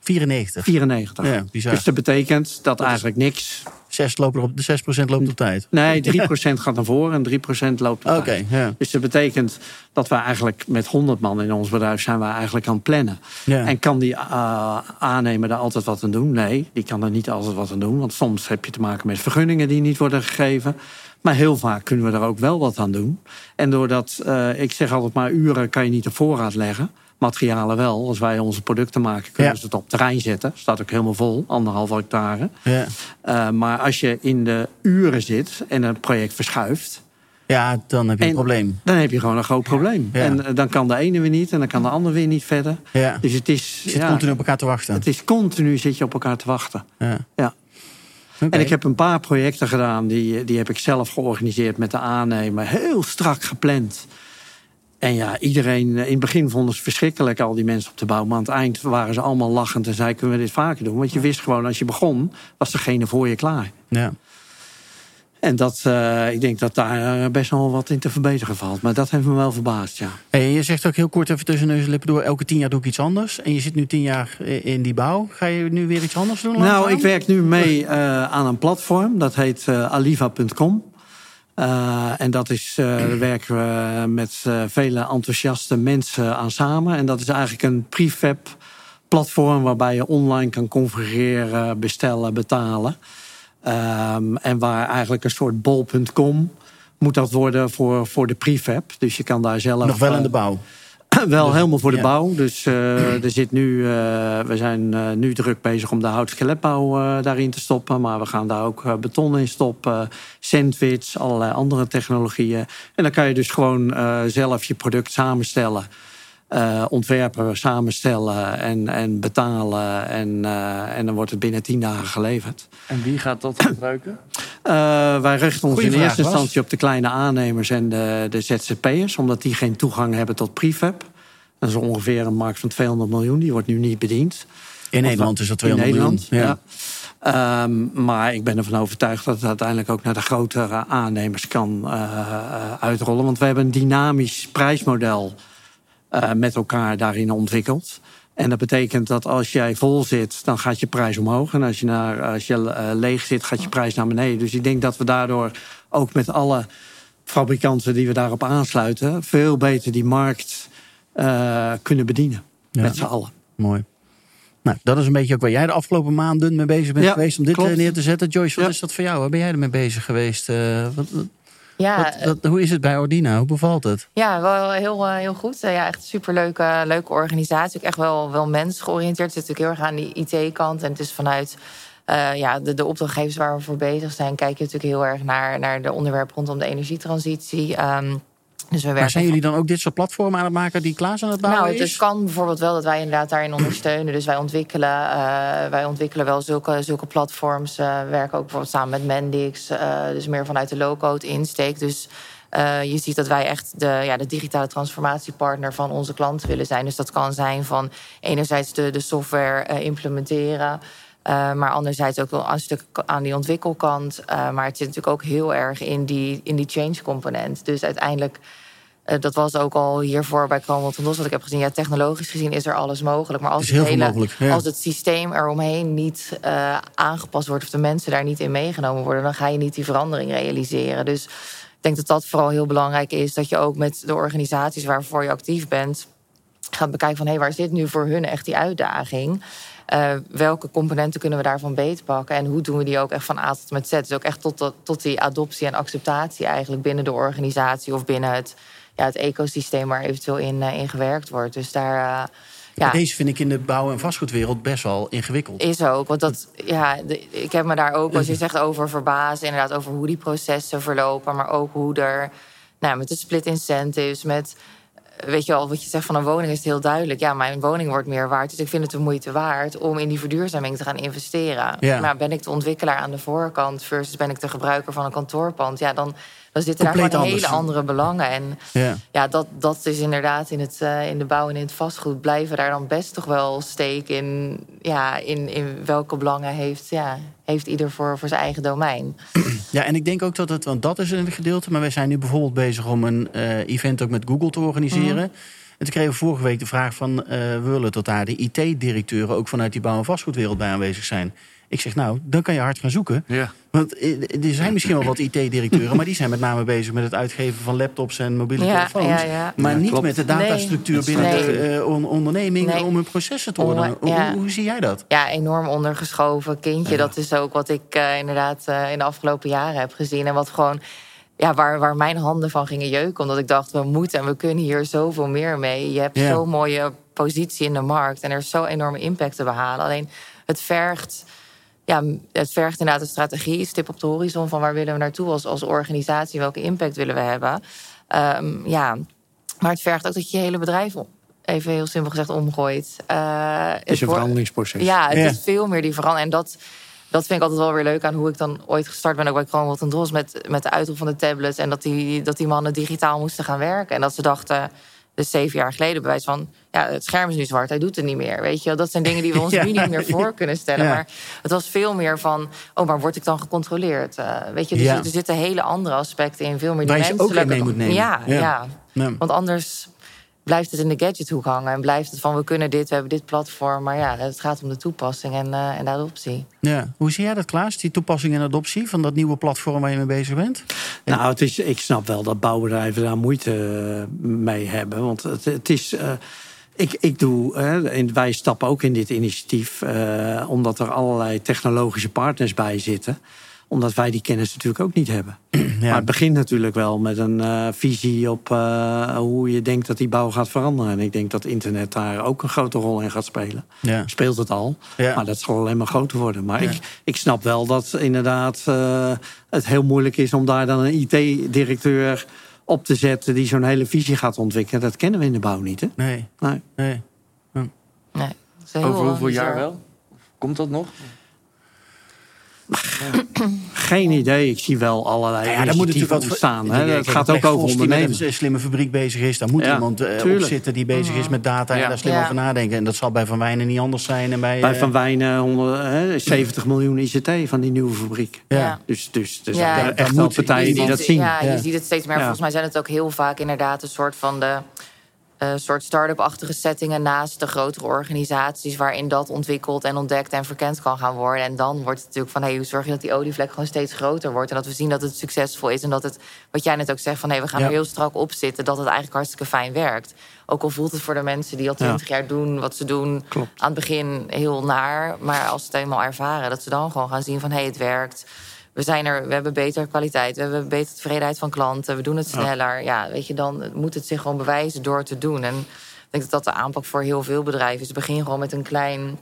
94.
94.
Ja, bizar.
Dus dat betekent dat eigenlijk niks.
Zes lopen erop, de 6% loopt op tijd.
Nee, 3% gaat naar voren en 3% loopt op tijd.
ja.
Dus dat betekent dat we eigenlijk met 100 man in ons bedrijf zijn we eigenlijk aan het plannen.
Ja.
En kan die eh, aannemer daar altijd wat aan doen? Nee, die kan er niet altijd wat aan doen. Want soms heb je te maken met vergunningen die niet worden gegeven. Maar heel vaak kunnen we er ook wel wat aan doen. En doordat, eh, ik zeg altijd maar, uren kan je niet op voorraad leggen. Materialen wel. Als wij onze producten maken, kunnen
Ja.
we ze het op terrein zetten. Staat ook helemaal vol, anderhalf hectare.
Ja.
Eh, maar als je in de uren zit en een project verschuift,
Ja, dan heb je een
En-
probleem.
Dan heb je gewoon een groot probleem.
Ja.
En eh, dan kan de ene weer niet en dan kan de ander weer niet verder. Dus het is,
Je zit continu op elkaar te wachten.
het is continu zit je op elkaar te wachten.
Ja.
En ik heb een paar projecten gedaan, die, die heb ik zelf georganiseerd met de aannemer. Heel strak gepland. En ja, iedereen, eh, in het begin vonden ze het verschrikkelijk, al die mensen op de bouw. Maar aan het eind waren ze allemaal lachend en zeiden, kunnen we dit vaker doen? Want je wist gewoon, als je begon, was degene voor je klaar.
Ja.
En dat, eh, ik denk dat daar eh, best wel wat in te verbeteren valt. Maar dat heeft me wel verbaasd, ja.
Hey, je zegt ook heel kort even tussen neus en lippen door... elke tien jaar doe ik iets anders. En je zit nu tien jaar in die bouw. Ga je nu weer iets anders doen?
Nou,
langzaam?
ik werk nu mee aan een platform. Dat heet eh, aliva.com. Eh, en dat is, eh, daar werken we met eh, vele enthousiaste mensen aan samen. En dat is eigenlijk een prefab platform waarbij je online kan configureren, bestellen, betalen. Ehm, en waar eigenlijk een soort bol.com moet dat worden voor, voor de prefab. Dus je kan daar zelf...
Nog wel in de bouw.
wel helemaal voor de
ja.
bouw. Dus eh, er zit nu, eh, we zijn eh, nu druk bezig om de houtskeletbouw daarin te stoppen. Maar we gaan daar ook beton in stoppen, sandwich, allerlei andere technologieën. En dan kan je dus gewoon zelf je product samenstellen. Eh, ontwerpen, samenstellen en, en betalen. En, eh, en dan wordt het binnen tien dagen geleverd.
En wie gaat dat gebruiken?
Eh, wij richten ons
Goeie
in eerste instantie op de kleine aannemers en de, de ZZP'ers, omdat die geen toegang hebben tot prefab. Dat is ongeveer een markt van 200 miljoen, die wordt nu niet bediend.
In Nederland is dat 200
in Nederland,
miljoen.
ja. Ehm, maar ik ben ervan overtuigd dat het uiteindelijk ook naar de grotere aannemers kan uitrollen. Want we hebben een dynamisch prijsmodel eh, met elkaar daarin ontwikkeld. En dat betekent dat als jij vol zit, dan gaat je prijs omhoog. En als je, naar, als je eh, leeg zit, gaat je prijs naar beneden. Dus ik denk dat we daardoor ook met alle fabrikanten die we daarop aansluiten... veel beter die markt eh, kunnen bedienen.
Ja.
Met z'n allen.
Mooi. Nou, dat is een beetje ook waar jij de afgelopen maanden mee bezig bent
Ja,
geweest om dit
klopt.
neer te zetten. Joyce, wat
Ja.
is dat voor jou? Waar ben jij ermee bezig geweest? Wat, wat-
Ja,
wat- wat- hoe is het bij Ordina? Hoe bevalt het?
Ja, wel heel, eh, heel goed. Eh, Ja, echt een superleuke leuke organisatie. Ook echt wel, wel mensgeoriënteerd. Het zit natuurlijk heel erg aan die IT-kant. En het is vanuit eh, ja, de, de opdrachtgevers waar we voor bezig zijn... kijk je natuurlijk heel erg naar, naar de onderwerpen rondom de energietransitie. Ehm, dus we
Maar zijn jullie dan ook dit soort platformen aan het maken die klaar zijn aan het bouwen
nou, het
is?
kan bijvoorbeeld wel dat wij inderdaad daarin ondersteunen. Dus wij ontwikkelen, eh, wij ontwikkelen wel zulke, zulke platforms. Eh, we werken ook bijvoorbeeld samen met Mendix. eh, dus meer vanuit de low-code insteek. Dus je ziet dat wij echt de, ja, de digitale transformatiepartner van onze klanten willen zijn. Dus dat kan zijn van enerzijds de, de software implementeren. Eh, maar anderzijds ook wel een stuk aan die ontwikkelkant. Eh, maar het zit natuurlijk ook heel erg in die, in die change component. Dus uiteindelijk eh, dat was ook al hiervoor bij Cromwell Dos wat ik heb gezien. Ja, technologisch gezien is er alles mogelijk. Maar als, het, hele,
mogelijk, ja.
als het systeem eromheen niet aangepast wordt... of de mensen daar niet in meegenomen worden... dan ga je niet die verandering realiseren. Dus ik denk dat dat vooral heel belangrijk is. Dat je ook met de organisaties waarvoor je actief bent... gaat bekijken van hé, waar zit nu voor hun echt die uitdaging... Eh, welke componenten kunnen we daarvan beetpakken? En hoe doen we die ook echt van A tot met Z? Dus ook echt tot, tot, die adoptie en acceptatie eigenlijk binnen de organisatie of binnen het, ja, het ecosysteem waar eventueel in, eh, in gewerkt wordt. Dus daar. eh, ja,
Deze vind ik in de bouw- en vastgoedwereld best wel ingewikkeld.
is ook. Want dat, ja, de- ik heb me daar ook, als je zegt over verbazen, inderdaad, over hoe die processen verlopen, maar ook hoe er, nou, met de split incentives, met, weet je wel, wat je zegt van een woning is het heel duidelijk. Ja, mijn woning wordt meer waard, dus ik vind het de moeite waard om in die verduurzaming te gaan investeren.
Ja.
Maar ben ik de ontwikkelaar aan de voorkant versus ben ik de gebruiker van een kantoorpand? Ja, dan, dan zitten daar gewoon hele andere belangen. En
Ja.
ja, dat, dat is inderdaad in, het, eh, in de bouw en in het vastgoed blijven daar dan best toch wel steken in, ja, in, in welke belangen heeft, ja, heeft ieder voor, voor zijn eigen domein.
Ja, en ik denk ook dat het, want dat is een gedeelte. Maar wij zijn nu bijvoorbeeld bezig om een eh, event ook met Google te organiseren.
Mhm.
En toen kregen we vorige week de vraag van... we willen dat daar de IT-directeuren ook vanuit die bouw- en vastgoedwereld bij aanwezig zijn. Ik zeg, nou, dan kan je hard gaan zoeken.
Ja.
Want eh, er zijn misschien wel wat IT-directeuren... maar die zijn met name bezig met het uitgeven van laptops en mobiele
Ja,
telefoons.
ja, ja.
Maar
Ja,
niet
klopt.
met de datastructuur
Nee.
binnen
Nee.
de eh, on- onderneming...
Nee.
om hun processen te ordenen. Hoe-
ja.
Hoe, hoe zie jij dat?
Ja, enorm ondergeschoven kindje. Dat is ook wat ik eh, inderdaad eh, in de afgelopen jaren heb gezien. En wat gewoon, ja, waar, waar mijn handen van gingen jeuken. Omdat ik dacht, we moeten en we kunnen hier zoveel meer mee. Je hebt zo'n mooie positie in de markt. En er is zo enorme impact te behalen. Alleen het vergt ja, het vergt inderdaad een strategie, stip op de horizon van waar willen we naartoe als, als organisatie, welke impact willen we hebben. Ehm, ja, maar het vergt ook dat je je hele bedrijf, even heel simpel gezegd, omgooit.
Uh, het is een veranderingsproces.
Ja, het is veel meer die verandering. En dat, dat vind ik altijd wel weer leuk aan hoe ik dan ooit gestart ben, ook bij Cromwell en Dros, met, met de uitrol van de tablets. En dat die, dat die mannen digitaal moesten gaan werken. En dat ze dachten, dus zeven jaar geleden bewijs van... ja, het scherm is nu zwart, hij doet het niet meer. Weet je, dat zijn dingen die we ons nu niet meer voor kunnen stellen. Maar het was veel meer van... oh, maar word ik dan gecontroleerd? Uh, weet je, dus er zitten hele andere aspecten in. Veel meer
die Waar je ook mee moet nemen.
Ja, ja. want anders blijft het in de gadgethoek hangen. En blijft het van, we kunnen dit, we hebben dit platform. Maar ja, het gaat om de toepassing en, uh, en de adoptie.
Ja. Hoe zie jij dat, Klaas, die toepassing en adoptie... van dat nieuwe platform waar je mee bezig bent?
Nou, het is, ik snap wel dat bouwbedrijven daar moeite eh, mee hebben. Want het, het is... Uh, ik, ik doe, wij stappen ook in dit initiatief... omdat er allerlei technologische partners bij zitten omdat wij die kennis natuurlijk ook niet hebben. Maar het begint natuurlijk wel met een uh, visie op uh, hoe je denkt dat die bouw gaat veranderen. En ik denk dat internet daar ook een grote rol in gaat spelen. Ja. Speelt het al, ja. maar dat zal alleen maar groter worden. Maar ik, ik snap wel dat inderdaad uh, het heel moeilijk is om daar dan een IT-directeur op te zetten die zo'n hele visie gaat ontwikkelen. Dat kennen we in de bouw niet, hè?
Nee. Nee. nee.
nee.
Over hoeveel jaar wel? Komt dat nog?
Geen idee. Ik zie wel allerlei nou ja, daar moet natuurlijk wat ontstaan. Hè? Het gaat ook over ondernemen.
Als een slimme fabriek bezig is, daar moet iemand uh, op zitten die bezig is met data en daar slim over nadenken. En dat zal bij Van Wijnen niet anders zijn. En bij,
bij Van Wijnen 100, 70 miljoen ICT van die nieuwe fabriek. Ja. Dus, dus er zijn echt wel partijen die dat zien.
Ja, je ziet het steeds meer. Volgens mij zijn het ook heel vaak inderdaad een soort van de een soort start-up-achtige settingen naast de grotere organisaties waarin dat ontwikkeld en ontdekt en verkend kan gaan worden. En dan wordt het natuurlijk van hey, hoe zorg je dat die olievlek gewoon steeds groter wordt? En dat we zien dat het succesvol is en dat het, wat jij net ook zegt, van hey, we gaan er heel strak op zitten, dat het eigenlijk hartstikke fijn werkt. Ook al voelt het voor de mensen die al twintig jaar doen wat ze doen, aan het begin heel naar, maar als ze het eenmaal ervaren, dat ze dan gewoon gaan zien van hé, hey, het werkt we, zijn er, we hebben betere kwaliteit, we hebben betere tevredenheid van klanten, we doen het sneller. Ja, weet je, dan moet het zich gewoon bewijzen door te doen. En ik denk dat dat de aanpak voor heel veel bedrijven is. Begin gewoon met een klein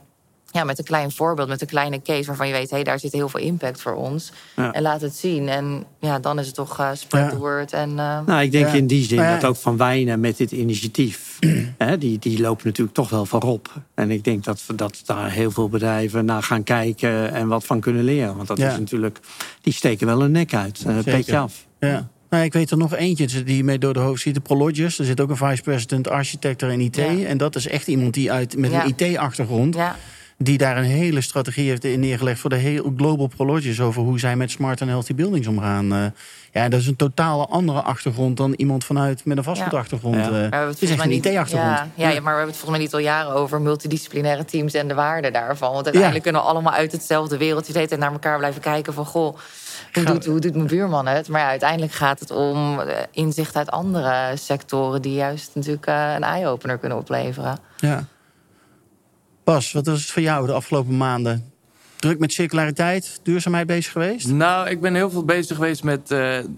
ja, met een klein voorbeeld, met een kleine case waarvan je weet, hé, hey, daar zit heel veel impact voor ons. En laat het zien. En ja, dan is het toch uh, spread the word. En, uh,
nou, ik denk in die zin dat ook Van Wijnen met dit initiatief, hè, die, die loopt natuurlijk toch wel voorop. En ik denk dat, dat daar heel veel bedrijven naar gaan kijken en wat van kunnen leren. Want dat is natuurlijk, die steken wel een nek uit. Uh, petje af.
Ja. Nou, ik weet er nog eentje die mee door de hoofd ziet. De Prologis. Er zit ook een vice-president architect in IT. En dat is echt iemand die uit, met een IT-achtergrond... Ja die daar een hele strategie heeft neergelegd voor de hele Global Prologis over hoe zij met smart en healthy buildings omgaan. Uh, ja, dat is een totale andere achtergrond dan iemand vanuit met een vastgoedachtergrond. Ja. Uh, het is echt een IT-achtergrond.
Ja, ja, ja, maar we hebben het volgens mij niet al jaren over multidisciplinaire teams en de waarde daarvan. Want uiteindelijk kunnen we allemaal uit hetzelfde wereldje en naar elkaar blijven kijken van goh. Hoe doet, hoe doet mijn buurman het? Maar ja, uiteindelijk gaat het om eh, inzicht uit andere sectoren... die juist natuurlijk een eye-opener kunnen opleveren.
Ja. Bas, wat was het voor jou de afgelopen maanden? Druk met circulariteit, duurzaamheid bezig geweest?
Nou, ik ben heel veel bezig geweest met... Uh,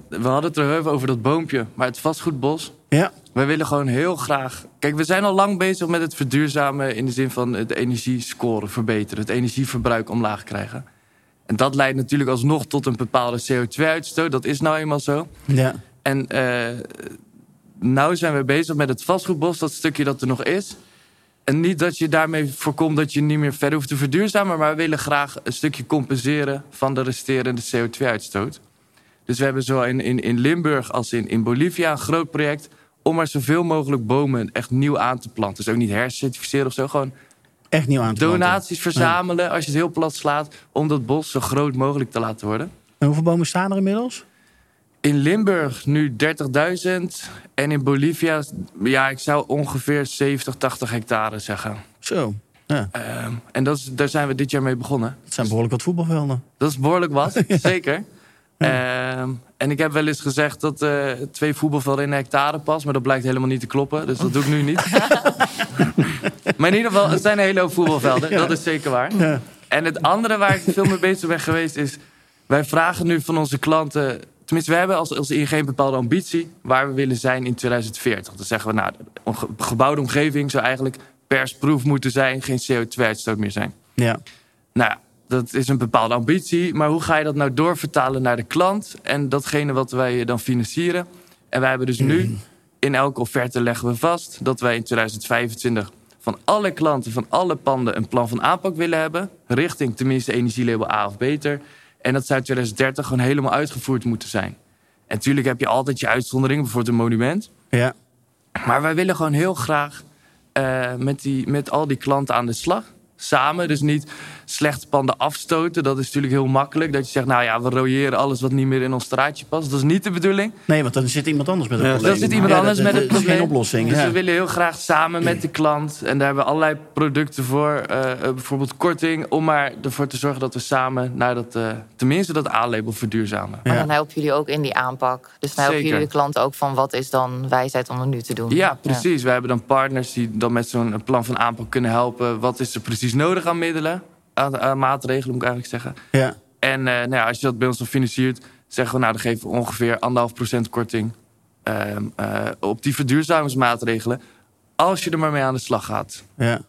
we hadden het er even over dat boompje, maar het vastgoedbos.
Ja.
Wij willen gewoon heel graag... Kijk, we zijn al lang bezig met het verduurzamen... in de zin van het energiescore verbeteren. Het energieverbruik omlaag krijgen. En dat leidt natuurlijk alsnog tot een bepaalde CO2-uitstoot. Dat is nou eenmaal zo.
Ja.
En uh, nou zijn we bezig met het vastgoedbos, dat stukje dat er nog is... En niet dat je daarmee voorkomt dat je niet meer verder hoeft te verduurzamen... maar we willen graag een stukje compenseren van de resterende CO2-uitstoot. Dus we hebben zowel in, in, in Limburg als in, in Bolivia een groot project... om maar zoveel mogelijk bomen echt nieuw aan te planten. Dus ook niet hercertificeren of zo, gewoon...
Echt nieuw aan te
planten. Donaties verzamelen, als je het heel plat slaat... om dat bos zo groot mogelijk te laten worden.
En hoeveel bomen staan er inmiddels?
In Limburg nu 30.000 en in Bolivia, ja, ik zou ongeveer 70, 80 hectare zeggen.
Zo. Ja.
Uh, en dat is, daar zijn we dit jaar mee begonnen.
Dat zijn behoorlijk wat voetbalvelden.
Dat is behoorlijk wat, zeker. Ja. Uh, en ik heb wel eens gezegd dat uh, twee voetbalvelden in een hectare pas, maar dat blijkt helemaal niet te kloppen. Dus dat doe ik nu niet. maar in ieder geval, het zijn een hele hoop voetbalvelden. Dat is zeker waar. En het andere waar ik veel mee bezig ben geweest is... wij vragen nu van onze klanten Tenminste, we hebben als, als geen bepaalde ambitie waar we willen zijn in 2040. Dan zeggen we, nou, een gebouwde omgeving zou eigenlijk persproof moeten zijn, geen CO2-uitstoot meer zijn.
Ja.
Nou, dat is een bepaalde ambitie. Maar hoe ga je dat nou doorvertalen naar de klant? En datgene wat wij dan financieren. En wij hebben dus nu, in elke offerte leggen we vast... dat wij in 2025 van alle klanten, van alle panden... een plan van aanpak willen hebben. Richting tenminste energielabel A of beter. En dat zou in 2030 gewoon helemaal uitgevoerd moeten zijn. En natuurlijk heb je altijd je uitzonderingen, bijvoorbeeld een monument.
Ja.
Maar wij willen gewoon heel graag eh, met, die, met al die klanten aan de slag. Samen, dus niet slechte panden afstoten. Dat is natuurlijk heel makkelijk. Dat je zegt, nou ja, we royeren alles wat niet meer in ons straatje past. Dat is niet de bedoeling.
Nee, want dan zit iemand anders met een
Ja,
probleem.
Dan zit iemand
Ja,
anders
dat-
met
dat
het
is
probleem.
geen oplossing.
Dus
ja.
we willen heel graag samen met de klant. En daar hebben we allerlei producten voor. eh, eh, bijvoorbeeld korting. Om maar ervoor te zorgen dat we samen naar dat, eh, tenminste dat A-label verduurzamen.
Ja.
dan helpen jullie ook in die aanpak. Dus dan helpen
Zeker.
jullie de klant ook van wat is dan wijsheid om het nu te doen.
Ja, precies. We hebben dan partners die dan met zo'n plan van aanpak kunnen helpen. Wat is er precies nodig aan middelen? Aan, aan maatregelen moet ik eigenlijk zeggen.
Ja.
En eh, nou ja, als je dat bij ons dan financiert, zeggen we nou, dan geven we ongeveer anderhalf procent korting ehm, eh, op die verduurzamingsmaatregelen. Als je er maar mee aan de slag gaat.
Ja.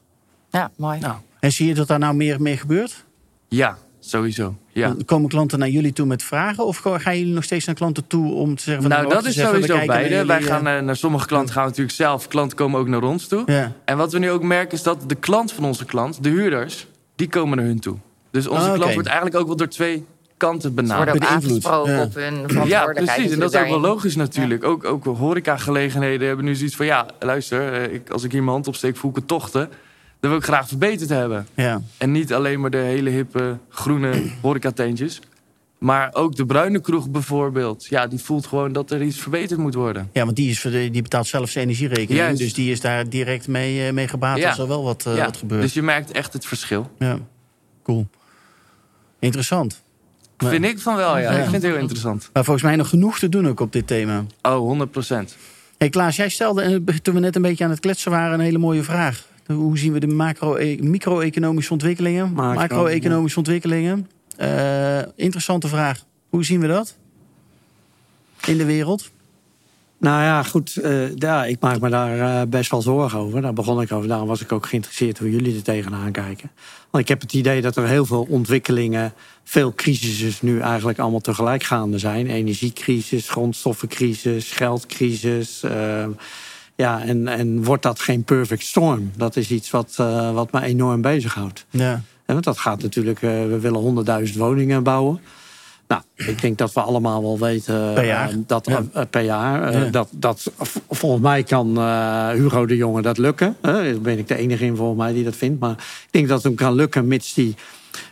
Ja, mooi.
Nou,
En zie je dat daar nou meer mee gebeurt?
ja, sowieso. Ja.
Komen klanten naar jullie toe met vragen? Of gaan jullie nog steeds naar klanten toe om te zeggen... Van,
Nou, dat is sowieso beide. Wij gaan eh, naar sommige klanten gaan we natuurlijk zelf. Klanten komen ook naar ons toe.
eh, Ja.
En wat we nu ook merken is dat de klant van onze klant, de huurders, die komen naar hun toe. Dus onze
Ah,
klant wordt eigenlijk ook wel door twee kanten
Ze worden
benaderd.
ook
beïnvloed.
aangesproken
Ja.
op hun
Ja,
verantwoordelijkheid.
precies. En dat is ook wel logisch natuurlijk. Ook, ook horecagelegenheden hebben nu zoiets van... ja, luister, eh, ik, als ik hier mijn hand opsteek, voel ik het tochten. Dat wil ik graag verbeterd hebben.
Ja.
En niet alleen maar de hele hippe groene horecateentjes. Maar ook de bruine kroeg bijvoorbeeld. Ja, die voelt gewoon dat er iets verbeterd moet worden.
ja, want die, is, die betaalt zelf zijn energierekening.
Juist.
Dus die is daar direct mee, eh, mee gebaat
Ja.
als er wel wat, eh,
ja,
wat gebeurt.
dus je merkt echt het verschil.
Ja, cool. Interessant. Maar-
Vind ik van wel, ja.
Ja.
Ik vind het heel interessant.
Maar volgens mij nog genoeg te doen ook op dit thema.
Oh, 100 procent.
Hey Klaas, jij stelde eh, toen we net een beetje aan het kletsen waren een hele mooie vraag. Hoe zien we de macro micro-economische ontwikkelingen?
Macro,
Macro-economische ontwikkelingen. Eh, interessante vraag. Hoe zien we dat? In de wereld?
Nou ja, goed. eh, ja, ik maak me daar eh, best wel zorgen over. Daar begon ik over. Daarom was ik ook geïnteresseerd hoe jullie er tegenaan kijken. Want ik heb het idee dat er heel veel ontwikkelingen, veel crises nu eigenlijk allemaal tegelijk gaande zijn. Energiecrisis, grondstoffencrisis, geldcrisis. ja, en, en wordt dat geen perfect storm? Dat is iets wat, wat me enorm bezighoudt.
Ja.
Want dat gaat natuurlijk, eh, we willen 100.000 woningen bouwen. Nou, ik denk dat we allemaal wel weten
Per jaar.
eh, dat
Ja.
eh, per jaar. eh,
Ja.
dat, dat, volgens mij kan eh, Hugo de Jonge dat lukken. Daar ben ik de enige in volgens mij die dat vindt. Maar ik denk dat het hem kan lukken mits die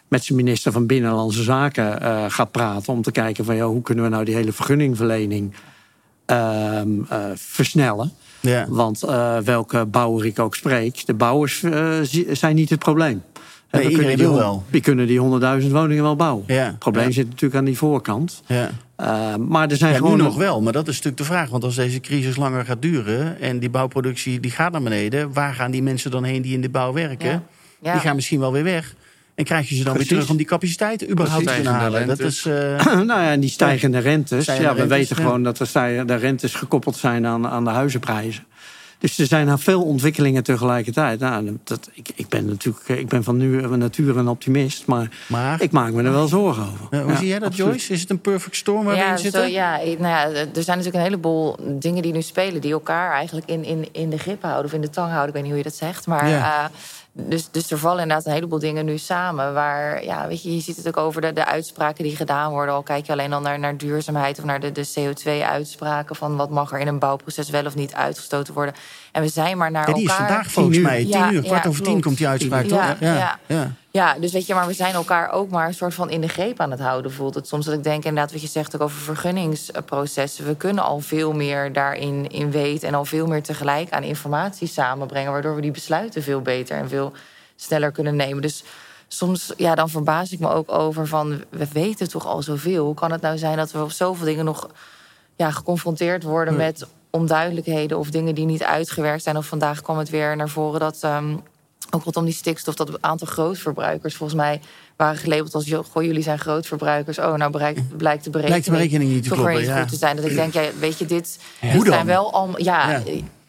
met zijn minister van Binnenlandse Zaken eh, gaat praten. Om te kijken van ja, hoe kunnen we nou die hele vergunningverlening eh, versnellen.
Ja.
Want eh, welke bouwer ik ook spreek, de bouwers eh, zi- zijn niet het probleem.
Nee,
we
iedereen
kunnen die,
wil
hon-
wel.
Die kunnen die 100.000 woningen wel bouwen.
Ja.
Het probleem
Ja.
zit natuurlijk aan die voorkant.
Ja.
Eh, maar er zijn
Ja,
gewoon
nu nog wel, maar dat is natuurlijk de vraag. Want als deze crisis langer gaat duren en die bouwproductie die gaat naar beneden, waar gaan die mensen dan heen die in de bouw werken?
Ja. Ja.
Die gaan misschien wel weer weg. En krijg je ze dan
Precies.
weer terug om die capaciteiten überhaupt te kunnen halen? Dat is, eh,
nou ja, en die stijgende rentes.
Stijgende
ja, we
rentes,
weten
ja.
gewoon dat de stijgende rentes gekoppeld zijn aan, aan de huizenprijzen. Dus er zijn nou veel ontwikkelingen tegelijkertijd. Nou, dat, ik, ik ben natuurlijk ik ben van nu van nature een optimist, maar,
maar
ik maak me er wel zorgen over.
eh, hoe
Ja,
zie jij dat,
absoluut.
Joyce? Is het een perfect storm waar we
Ja,
in
zo,
zitten?
ja, nou ja, er zijn natuurlijk een heleboel dingen die nu spelen... die elkaar eigenlijk in, in, in de grip houden of in de tang houden. Ik weet niet hoe je dat zegt. Maar,
Ja.
Dus, dus er vallen inderdaad een heleboel dingen nu samen. Waar, ja, weet je, je ziet het ook over de, de uitspraken die gedaan worden. Al kijk je alleen al naar, naar duurzaamheid of naar de, de CO2-uitspraken... van wat mag er in een bouwproces wel of niet uitgestoten worden. En we zijn maar naar
Ja, die is
elkaar...
vandaag volgens mij. Tien
Ja,
uur, kwart
ja,
over tien komt die uitspraak,
Ja,
toch?
ja.
ja.
Ja, dus weet je, maar we zijn elkaar ook maar een soort van in de greep aan het houden, voelt het soms. Dat ik denk inderdaad wat je zegt ook over vergunningsprocessen. We kunnen al veel meer daarin in weten en al veel meer tegelijk aan informatie samenbrengen, waardoor we die besluiten veel beter en veel sneller kunnen nemen. Dus soms, ja, dan verbaas ik me ook over van, we weten toch al zoveel. Hoe kan het nou zijn dat we op zoveel dingen nog ja, geconfronteerd worden met onduidelijkheden of dingen die niet uitgewerkt zijn. Of vandaag kwam het weer naar voren dat ehm, ook rondom die stikstof, dat een aantal grootverbruikers volgens mij waren gelabeld als "Joh, goh, jullie zijn grootverbruikers. Oh, nou bereikt, blijkt de berekening,
Blijkt de berekening niet te kloppen,
niet
ja.
goed te zijn. Dat ik denk, ja, weet je, dit, zijn wel allemaal. Ja,
Ja.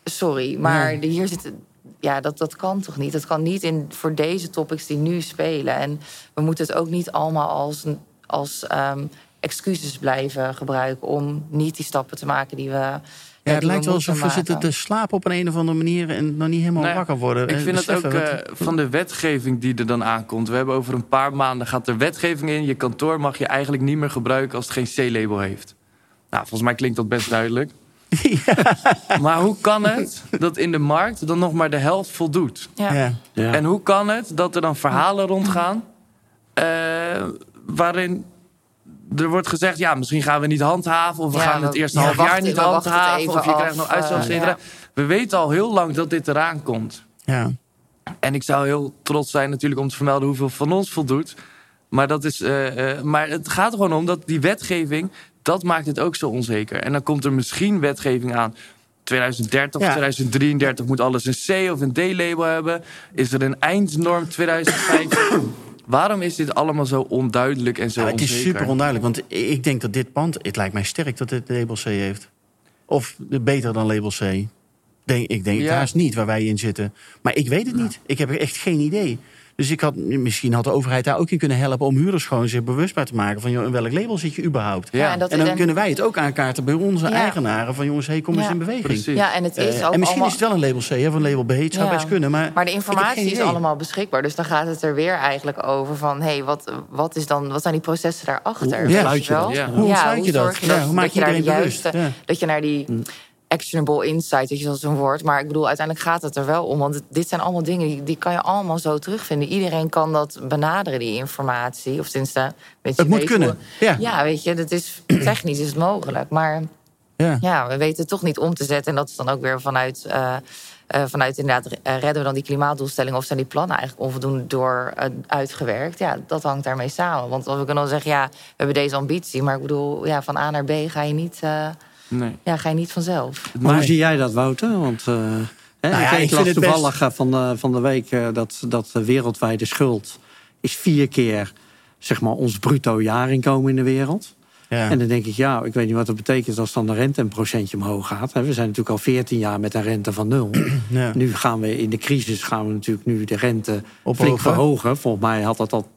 sorry, maar hier zitten ja, dat, dat kan toch niet? Dat kan niet in, voor deze topics die nu spelen. En we moeten het ook niet allemaal als, als ehm, excuses blijven gebruiken om niet die stappen te maken die we.
Ja, het lijkt wel alsof we zitten te slapen op een, een of andere manier en nog niet helemaal
Nou ja,
wakker worden.
Ik
Eh,
vind het ook eh, van de wetgeving die er dan aankomt. We hebben over een paar maanden gaat er wetgeving in. Je kantoor mag je eigenlijk niet meer gebruiken als het geen C-label heeft. Nou, volgens mij klinkt dat best duidelijk. Maar hoe kan het dat in de markt dan nog maar de helft voldoet?
Ja.
ja.
Ja.
En hoe kan het dat er dan verhalen rondgaan... eh, waarin er wordt gezegd... ja, misschien gaan we niet handhaven... of we
Ja,
gaan het eerste
ja,
half jaar niet handhaven... of je krijgt nog
eh,
cetera.
ja.
We weten al heel lang dat dit eraan komt.
ja.
En ik zou heel trots zijn natuurlijk om te vermelden hoeveel van ons voldoet. Maar, dat is, eh, eh, maar het gaat er gewoon om dat die wetgeving, dat maakt het ook zo onzeker. En dan komt er misschien wetgeving aan. 2030
Ja.
of 2033 moet alles een C of een D-label hebben. Is er een eindnorm 2050? Waarom is dit allemaal zo onduidelijk en zo
Ja, het
onzeker?
is super onduidelijk, want ik denk dat dit pand... Het lijkt mij sterk dat het label C heeft. Of beter dan label C. Denk, ik denk het
Ja.
haast niet waar wij in zitten. Maar ik weet het niet. Ik heb echt geen idee. Dus ik had, misschien had de overheid daar ook in kunnen helpen... om huurders gewoon zich bewust bij te maken van... joh, in welk label zit je überhaupt?
Ja.
en, dat,
En dan
en-
kunnen wij het ook aankaarten bij onze
Ja.
eigenaren... van jongens, hey, kom eens in beweging.
Precies.
ja, en het is
Eh,
ook
en misschien
allemaal...
is het wel een label C of een label B. Het zou
Ja.
best kunnen, maar...
Maar de informatie is allemaal beschikbaar. Dus dan gaat het er weer eigenlijk over van... hé, hey, wat, wat, is dan, wat zijn die processen daarachter?
Hoe ontsluit je
wel?
dat?
Ja.
Hoe ontsluit je dat?
zorg je
Ja,
dat,
hoe maak je
je daar de
iedereen bewust?
juiste...
Ja.
Dat je naar die actionable insight, dat je zo'n woord. Maar ik bedoel, uiteindelijk gaat het er wel om. Want dit zijn allemaal dingen, die, die kan je allemaal zo terugvinden. Iedereen kan dat benaderen, die informatie. Of tenminste, weet je,
Het moet kunnen,
hoe-
ja.
ja, weet je, dat is, technisch is het mogelijk. Maar
Ja.
ja, we weten het toch niet om te zetten. En dat is dan ook weer vanuit, eh, eh, vanuit inderdaad, eh, redden we dan die klimaatdoelstellingen... of zijn die plannen eigenlijk onvoldoende door uitgewerkt? Ja, dat hangt daarmee samen. Want we kunnen dan zeggen, ja, we hebben deze ambitie... maar ik bedoel, ja, van A naar B ga je niet,
Nee.
ja, ga je niet vanzelf.
Maar hoe
Nee.
zie jij dat, Wouter? Want eh, hè,
Nou ja,
ik,
ik
las toevallig eh, van, de, van de week eh, dat, dat de wereldwijde schuld is vier keer zeg maar, ons bruto jaarinkomen in de wereld.
Ja.
En dan denk ik, ja, ik weet niet wat dat betekent als dan de rente een procentje omhoog gaat. We zijn natuurlijk al 14 jaar met een rente van nul.
Ja.
Nu gaan we in de crisis gaan we natuurlijk nu de rente
Ophogen.
flink verhogen. Volgens mij had dat al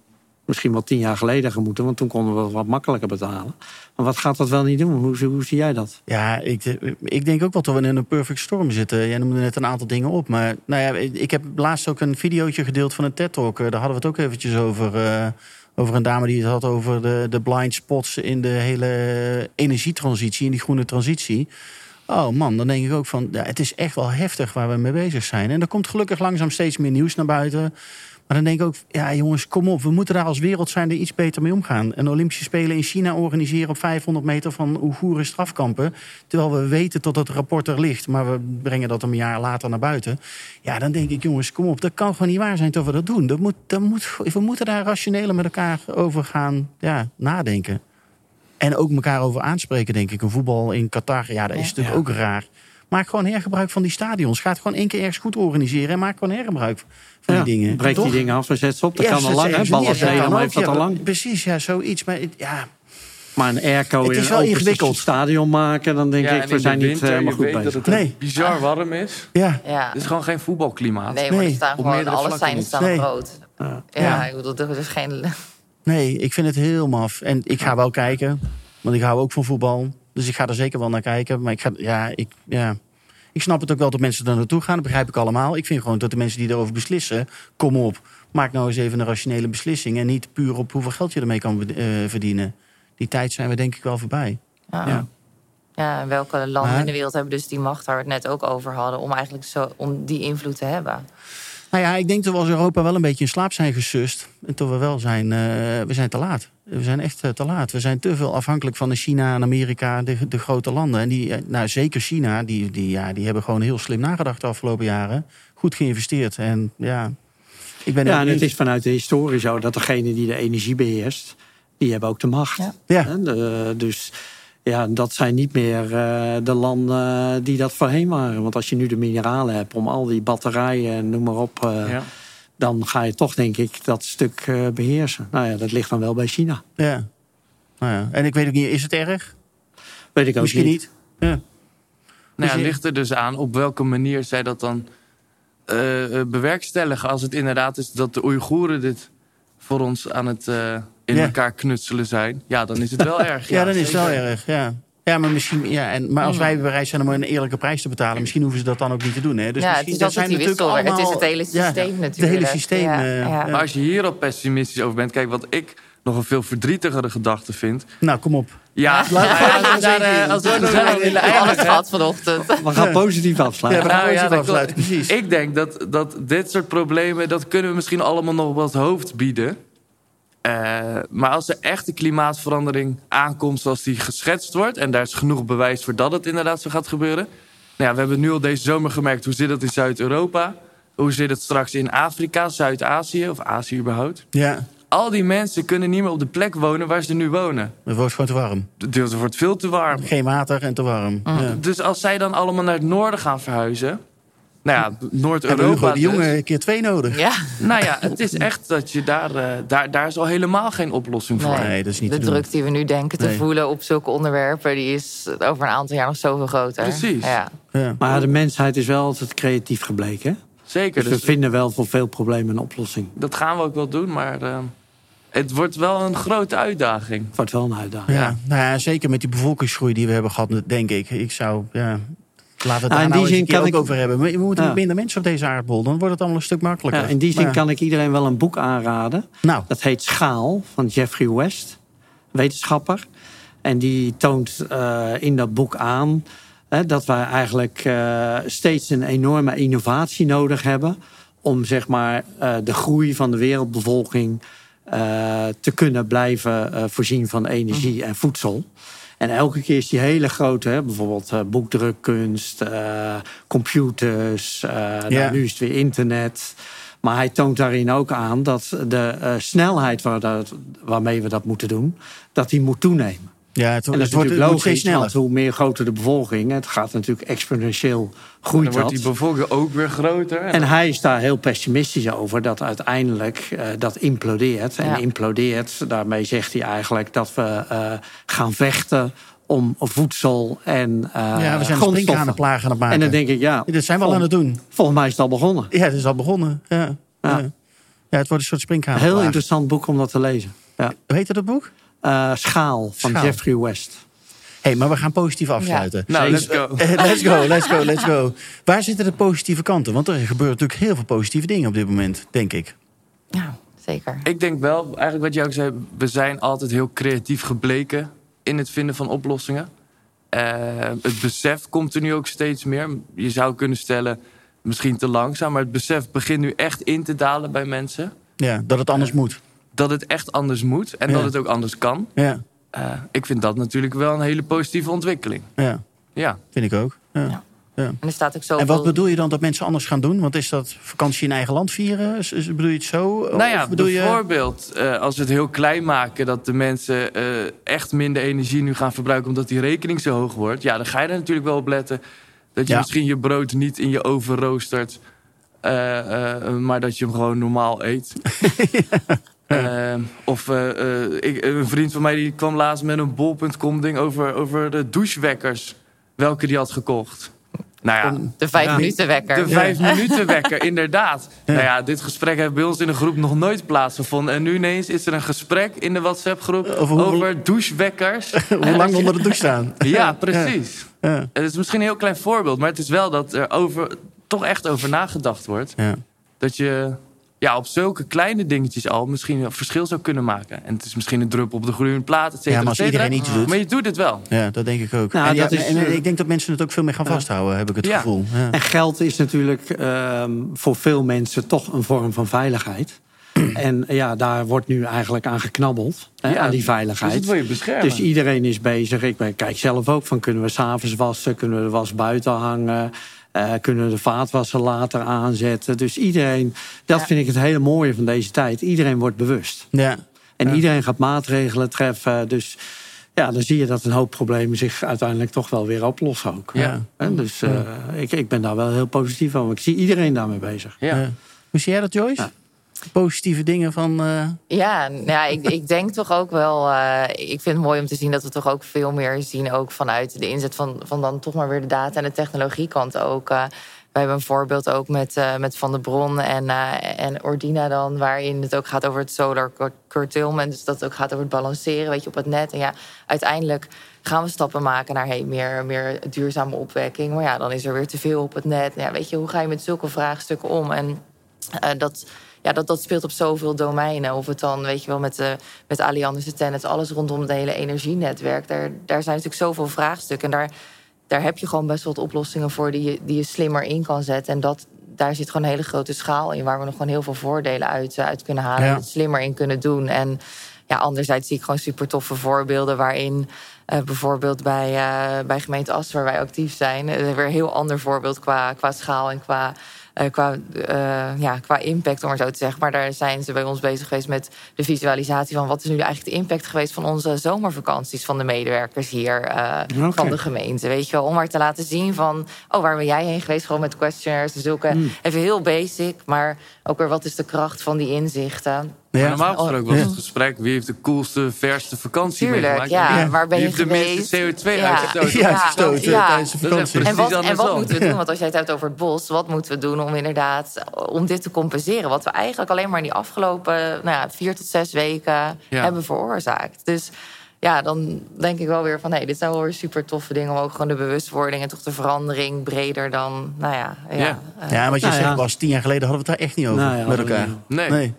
misschien wel tien jaar geleden gemoeten, want toen konden we wat makkelijker betalen. Maar wat gaat dat wel niet doen? Hoe, hoe zie jij dat?
Ja, ik, ik denk ook wel dat we in een perfect storm zitten. Jij noemde net een aantal dingen op. Maar nou ja, ik heb laatst ook een videootje gedeeld van een TED-talk. Eh, Daar hadden we het ook eventjes over. eh, over een dame die het had over de, de blind spots in de hele energietransitie, in die groene transitie. Oh man, dan denk ik ook van, ja, het is echt wel heftig waar we mee bezig zijn. En er komt gelukkig langzaam steeds meer nieuws naar buiten. Maar dan denk ik ook, ja jongens, kom op. We moeten daar als wereld zijn er iets beter mee omgaan. Een Olympische Spelen in China organiseren op 500 meter van Oeigoeren strafkampen. Terwijl we weten dat het rapport er ligt. Maar we brengen dat een jaar later naar buiten. Ja, dan denk ik, jongens, kom op. Dat kan gewoon niet waar zijn dat we dat doen. Dat moet, dat moet, we moeten daar rationeel met elkaar over gaan ja, nadenken. En ook elkaar over aanspreken, denk ik. Een voetbal in Qatar, ja, dat is
Ja.
natuurlijk ook raar. Maak gewoon hergebruik van die stadions. Ga het gewoon één keer ergens goed organiseren. En maak gewoon hergebruik van
Ja,
die dingen.
Breek die dingen af en zet ze op. Dat
Ja,
kan al lang. hè? Ballen
ook,
heeft dat
ja,
al lang.
Precies, ja, zoiets. Maar ja,
Maar een airco
Het
in
is
een
ingewikkeld.
stadion maken, dan denk
Ja,
ik, we zijn niet
winter,
helemaal
je
goed
weet
bezig.
dat het
Nee.
bizar warm is.
ja.
Ja.
Het is gewoon geen voetbalklimaat.
Nee, maar
Nee,
die staan
op
gewoon, alle zijn staan
Nee.
groot.
Ja.
Ja,
Ja.
ik bedoel, er is geen...
Nee, ik vind het heel maf. En ik ga wel kijken. Want ik hou ook van voetbal. Dus ik ga er zeker wel naar kijken. Maar ik, ga, ja, ik, ja. ik snap het ook wel dat mensen er naartoe gaan. Dat begrijp ik allemaal. Ik vind gewoon dat de mensen die erover beslissen... kom op, maak nou eens even een rationele beslissing. En niet puur op hoeveel geld je ermee kan eh, verdienen. Die tijd zijn we denk ik wel voorbij.
Ja.
Ja.
Welke landen
Maar-
in de wereld hebben dus die macht waar we het net ook over hadden... om eigenlijk zo, om die invloed te hebben?
Nou ja, ik denk dat we als Europa wel een beetje in slaap zijn gesust. En dat we wel zijn, eh, we zijn te laat. We zijn echt eh, te laat. We zijn te veel afhankelijk van de China en Amerika, de, de grote landen. En die, eh, nou zeker China, die, die, ja, die hebben gewoon heel slim nagedacht de afgelopen jaren. Goed geïnvesteerd. En ja, ik ben
Ja, en het is vanuit de historie zo dat degene die de energie beheerst, die hebben ook de macht.
Ja.
Ja.
De- dus ja, dat zijn niet meer eh, de landen die dat voorheen waren. Want als je nu de mineralen hebt om al die batterijen en noem maar op, eh,
Ja.
dan ga je toch denk ik dat stuk eh, beheersen. Nou ja, dat ligt dan wel bij China.
Ja. Nou ja. En ik weet ook niet, is het erg?
Weet ik ook
Misschien niet. Ja.
Nou ja,
je-
ligt er dus aan op welke manier zij dat dan eh, eh, bewerkstelligen. Als het inderdaad is dat de Oeigoeren dit voor ons aan het eh, in
Ja.
elkaar knutselen zijn. Ja, dan is het wel erg.
Ja, dan is het wel erg. Ja. Ja, maar, misschien, ja, en, maar als wij bereid zijn om een eerlijke prijs te betalen, misschien hoeven ze dat dan ook niet te doen. Hè? Dus
ja, het
misschien,
is
dat
altijd die
zijn natuurlijk
wissel. Het is
allemaal-
het hele
ja,
systeem
Het
natuurlijk.
hele systeem.
Ja, ja.
ja.
Maar als je hierop pessimistisch over bent, kijk, wat ik nog een veel verdrietigere gedachte vind.
Nou, kom op.
Ja,
Laat-
nou ja, als we daar, als we
We
gezellig
hebben
willen
alles
eindigen.
gehad vanochtend.
We gaan positief afsluiten.
Ja, we gaan
Nou ja,
afsluiten, precies.
Ik denk dat, dat dit soort problemen, dat kunnen we misschien allemaal nog op het hoofd bieden. Eh, maar als er echte klimaatverandering aankomt zoals die geschetst wordt... en daar is genoeg bewijs voor dat het inderdaad zo gaat gebeuren... Nou ja, we hebben nu al deze zomer gemerkt hoe zit het in Zuid-Europa... hoe zit het straks in Afrika, Zuid-Azië of Azië überhaupt.
Ja,
Al die mensen kunnen niet meer op de plek wonen waar ze nu wonen.
het wordt gewoon te warm.
Het wordt veel te warm.
Geen water en te warm.
Mm.
Ja.
Dus als zij dan allemaal naar het noorden gaan verhuizen... Nou ja, Noord-Europa
Hugo de
dus.
jongen een keer twee nodig?
Ja.
Nou ja, het is echt dat je daar, eh, daar, daar is al helemaal geen oplossing voor.
Nee.
Nee, dat is niet
de
te doen.
druk die we nu denken te
Nee.
voelen op zulke onderwerpen, die is over een aantal jaar nog zoveel groter.
Precies.
Ja.
Ja.
Maar de mensheid is wel altijd creatief gebleken. hè?
Zeker,
Dus
dus
we vinden wel voor veel problemen een oplossing.
dat gaan we ook wel doen, maar eh, het wordt wel een grote uitdaging.
Het wordt wel een uitdaging.
Ja. Nou ja, zeker met die bevolkingsgroei die we hebben gehad, denk ik. Ik zou, ja, laten we het
Nou,
daar nou eens ook
ik-
over hebben. Maar we moeten
Ja.
minder mensen op deze aardbol. Dan wordt het allemaal een stuk makkelijker.
Ja, in die zin
Maar-
kan ik iedereen wel een boek aanraden.
Nou,
Dat heet Schaal van Jeffrey West, wetenschapper. En die toont eh, in dat boek aan hè, dat wij eigenlijk eh, steeds een enorme innovatie nodig hebben. om zeg maar, eh, de groei van de wereldbevolking te kunnen blijven voorzien van energie en voedsel. En elke keer is die hele grote, hè, bijvoorbeeld eh, boekdrukkunst, eh, computers, eh, nou, nu is het weer internet. Maar hij toont daarin ook aan dat de snelheid waar dat, waarmee we dat moeten doen, dat die moet toenemen.
Ja, het,
En dat
het
is
wordt, het
logisch,
sneller.
want hoe meer groter de bevolking, het gaat natuurlijk exponentieel groeit
Dan wordt die bevolking ook weer groter. En,
En hij is daar heel pessimistisch over dat uiteindelijk eh, dat implodeert. En
Ja.
implodeert, daarmee zegt hij eigenlijk dat we eh, gaan vechten om voedsel en eh
ja, we zijn aan het maken.
En dan denk ik, ja,
dat zijn we al aan het doen.
volgens mij is het al begonnen.
Ja, het is al begonnen. Ja, ja.
Ja.
ja. het wordt een soort sprinkhanenplaag.
heel interessant boek om dat te lezen. Ja.
Hoe heet dat boek?
Eh, Schaal van
Schaal.
Jeffrey West.
hey, maar we gaan positief afsluiten.
nou, let's go.
Eh, let's go, let's go, let's go. Waar zitten de positieve kanten? Want er gebeuren natuurlijk heel veel positieve dingen op dit moment, denk ik.
ja, zeker.
Ik denk wel, eigenlijk wat jij ook zei, we zijn altijd heel creatief gebleken in het vinden van oplossingen. Eh, het besef komt er nu ook steeds meer. Je zou kunnen stellen, misschien te langzaam, maar het besef begint nu echt in te dalen bij mensen.
Ja, dat het anders moet.
Dat het echt anders moet en
Ja.
dat het ook anders kan.
Ja,
Eh, ik vind dat natuurlijk wel een hele positieve ontwikkeling.
ja
Ja.
vind ik ook. Ja.
Ja.
Ja.
En er staat ook zoveel...
En wat bedoel je dan dat mensen anders gaan doen? Want is dat vakantie in eigen land vieren? Is- is- Bedoel je het zo?
Nou ja,
Of bedoel je...
bijvoorbeeld eh, als we het heel klein maken... dat de mensen eh, echt minder energie nu gaan verbruiken... omdat die rekening zo hoog wordt. Ja, dan ga je er natuurlijk wel op letten... dat je
Ja.
misschien je brood niet in je oven roostert... eh, eh, maar dat je hem gewoon normaal eet. Eh, of eh, eh, ik, een vriend van mij die kwam laatst met een bol.com ding... over, over de douchewekkers, welke die had gekocht. Nou ja,
De vijf
Ja.
minuten wekker.
de vijf minuten wekker, inderdaad. Nou ja, dit gesprek heeft bij ons in de groep nog nooit plaatsgevonden. En nu ineens is er een gesprek in de WhatsApp-groep
Over
over, douchewekkers.
Hoe lang onder de douche staan?
Ja, precies.
Ja.
Het is misschien een heel klein voorbeeld, maar het is wel dat er over, toch echt over nagedacht wordt.
Ja.
Dat je ja, op zulke kleine dingetjes al misschien een verschil zou kunnen maken. En het is misschien een druppel op de groeiende plaat, et cetera,
Ja, maar als iedereen iets doet-
Maar je doet het wel.
ja, dat denk ik ook.
Nou,
en, ja,
dat is-
en ik denk dat mensen het ook veel meer gaan vasthouden, heb ik het
Ja.
gevoel. Ja.
En geld is natuurlijk ehm, voor veel mensen toch een vorm van veiligheid. En ja, daar wordt nu eigenlijk aan geknabbeld, hè,
Ja,
aan die
Dus
veiligheid.
het wil je beschermen.
Dus iedereen is bezig. Ik ben, kijk zelf ook van kunnen we s'avonds wassen, kunnen we de was buiten hangen. Eh, kunnen we de vaatwasser later aanzetten. Dus iedereen, dat
Ja.
vind ik het hele mooie van deze tijd. Iedereen wordt bewust.
Ja.
En
Ja.
iedereen gaat maatregelen treffen. Dus ja, dan zie je dat een hoop problemen zich uiteindelijk toch wel weer oplossen ook.
Ja.
Hè, Dus eh, ik, ik ben daar wel heel positief over. Ik zie iedereen daarmee bezig.
Ja.
Ja. Hoe zie jij dat, Joyce? Positieve dingen van... eh,
Ja, nou ja ik, ik denk toch ook wel. eh, ik vind het mooi om te zien dat we toch ook veel meer zien, ook vanuit de inzet van, van dan toch maar weer de data en de technologiekant ook. eh. we hebben een voorbeeld ook met, met Van der Bron en, en Ordina dan, waarin het ook gaat over het solar cur- curtailment. Dus dat het ook gaat over het balanceren, weet je, op het net. En ja, uiteindelijk gaan we stappen maken naar hey, meer, meer duurzame opwekking. Maar ja, dan is er weer te veel op het net. Ja, weet je, hoe ga je met zulke vraagstukken om? En dat, ja, dat, dat speelt op zoveel domeinen. Of het dan, weet je wel, met, de met Allianz Tennet, alles rondom het hele energienetwerk. Daar, daar zijn natuurlijk zoveel vraagstukken. En daar, daar heb je gewoon best wel wat oplossingen voor die je, die je slimmer in kan zetten. En dat, daar zit gewoon een hele grote schaal in, waar we nog gewoon heel veel voordelen uit, eh, uit kunnen halen.
Ja.
En het slimmer in kunnen doen. En ja, anderzijds zie ik gewoon super toffe voorbeelden waarin. eh, bijvoorbeeld bij, eh, bij gemeente Assen, waar wij actief zijn. eh, weer een heel ander voorbeeld qua, qua schaal en qua, eh, qua, eh, ja, qua impact, om maar zo te zeggen. Maar daar zijn ze bij ons bezig geweest met de visualisatie van wat is nu eigenlijk de impact geweest van onze zomervakanties van de medewerkers hier eh, van de gemeente. Weet je wel, om maar te laten zien van, oh, waar ben jij heen geweest? Gewoon met questionnaires, zulke even heel basic, maar ook weer wat is de kracht van die inzichten.
Maar
ja.
normaal gesproken was
Ja.
het gesprek... wie heeft de coolste, verste vakantie
Tuurlijk,
meegemaakt?
ja. Waar ben je
wie heeft de minste
geweest?
CO2
Ja.
uitgestoten?
Ja, tijdens de vakantie.
En wat, en wat moeten we doen? Want als jij het hebt over het bos, wat moeten we doen om inderdaad om dit te compenseren? Wat we eigenlijk alleen maar in die afgelopen nou ja, vier tot zes weken
Ja.
hebben veroorzaakt. Dus ja, dan denk ik wel weer van hé, dit zijn wel weer super toffe dingen om ook gewoon de bewustwording en toch de verandering breder dan, nou ja. ja,
Ja.
eh,
Ja, wat je
Nou ja.
zegt, was tien jaar geleden hadden we het daar echt niet over
Nou ja,
met elkaar.
Nee.
Nee.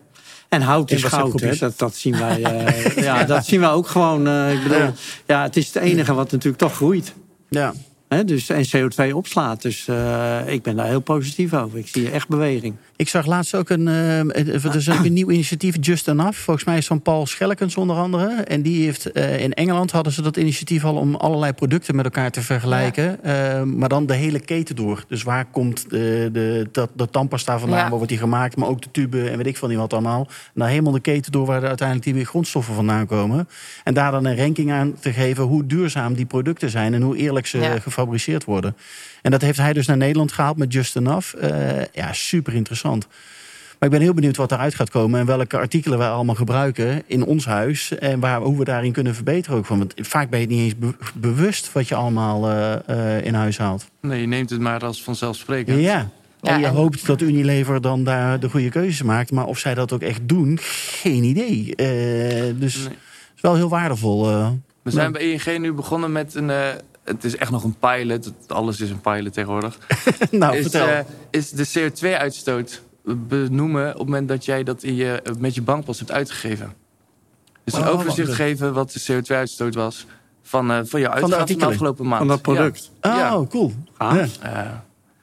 En hout is goud, hè? Dat, dat zien wij. eh, ja, dat zien wij ook gewoon. eh, ik bedoel,
Ja.
ja. het is het enige wat natuurlijk toch groeit.
Ja.
Hè? Dus, en CO2 opslaat. Dus eh, ik ben daar heel positief over. Ik zie echt beweging.
Ik zag laatst ook een, eh, er is ook een nieuw initiatief, Just Enough. Volgens mij is van Paul Schellekens onder andere. En die heeft, eh, in Engeland hadden ze dat initiatief al om allerlei producten met elkaar te vergelijken. Eh, maar dan de hele keten door. Dus waar komt de, de, dat, de tandpasta vandaan,
Ja.
waar wordt die gemaakt? Maar ook de tube en weet ik van niet wat allemaal. Nou, helemaal de keten door waar de uiteindelijk die weer grondstoffen vandaan komen. En daar dan een ranking aan te geven hoe duurzaam die producten zijn. En hoe eerlijk ze
Ja.
gefabriceerd worden. En dat heeft hij dus naar Nederland gehaald met Just Enough. Eh, ja, super interessant. Maar ik ben heel benieuwd wat eruit gaat komen en welke artikelen wij allemaal gebruiken in ons huis. En waar, hoe we daarin kunnen verbeteren ook van. Want vaak ben je het niet eens be- bewust wat je allemaal eh, eh, in huis haalt.
Nee, je neemt het maar als vanzelfsprekend.
Ja.
Ja,
en je
en-
hoopt dat Unilever dan daar de goede keuzes maakt. Maar of zij dat ook echt doen, geen idee. Eh, dus
Nee.
het is wel heel waardevol. eh.
We zijn bij ING nu begonnen met een... het is echt nog een pilot. Alles is een pilot tegenwoordig.
nou,
is,
vertel.
eh, is de CO2-uitstoot benoemen op het moment dat jij dat in je, met je bankpas hebt uitgegeven. Dus een
Oh,
overzicht
wacht.
geven wat de CO2-uitstoot was van, eh, van je uitgaven van de afgelopen maand.
Van dat product.
oh,
ja.
cool. Ja.
Ja, Eh,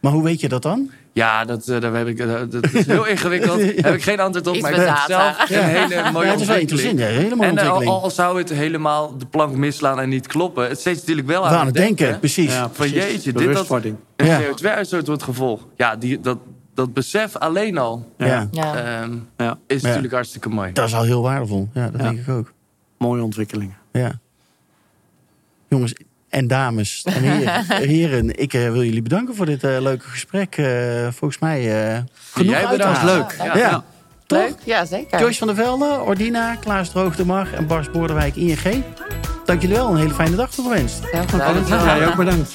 Maar hoe weet je dat dan?
Ja dat, eh, daar heb ik, eh, dat is heel ingewikkeld. Daar heb ik geen antwoord op.
Iets
Maar ik vind
data.
zelf een hele mooie
ja, het is wel interessant. Ja,
En eh, al, zou het helemaal de plank misslaan en niet kloppen... het steeds natuurlijk wel aan,
aan het denken, precies.
Ja,
Van
precies.
jeetje, dit dat een
Ja.
CO2-uitstoot wordt gevolg. Ja, die, dat, dat besef alleen al
ja.
ja.
ehm,
Ja,
is
Ja.
natuurlijk hartstikke mooi.
Dat is al heel waardevol. Ja, dat
Ja.
denk ik ook.
mooie ontwikkelingen.
Ja. Jongens en dames en heren, heren ik eh, wil jullie bedanken voor dit eh, leuke gesprek. Eh, volgens mij eh genoeg
Jij bedankt.
Leuk.
Ja.
Ja.
Ja. Toch?
Leuk, ja zeker.
Joyce van der Velde, Ordina, Klaas Droogdemar en Bas Boordewijk, ING. Dank jullie wel. Een hele fijne dag toegewenst.
Heel gedaan.
Ja, jij ook bedankt.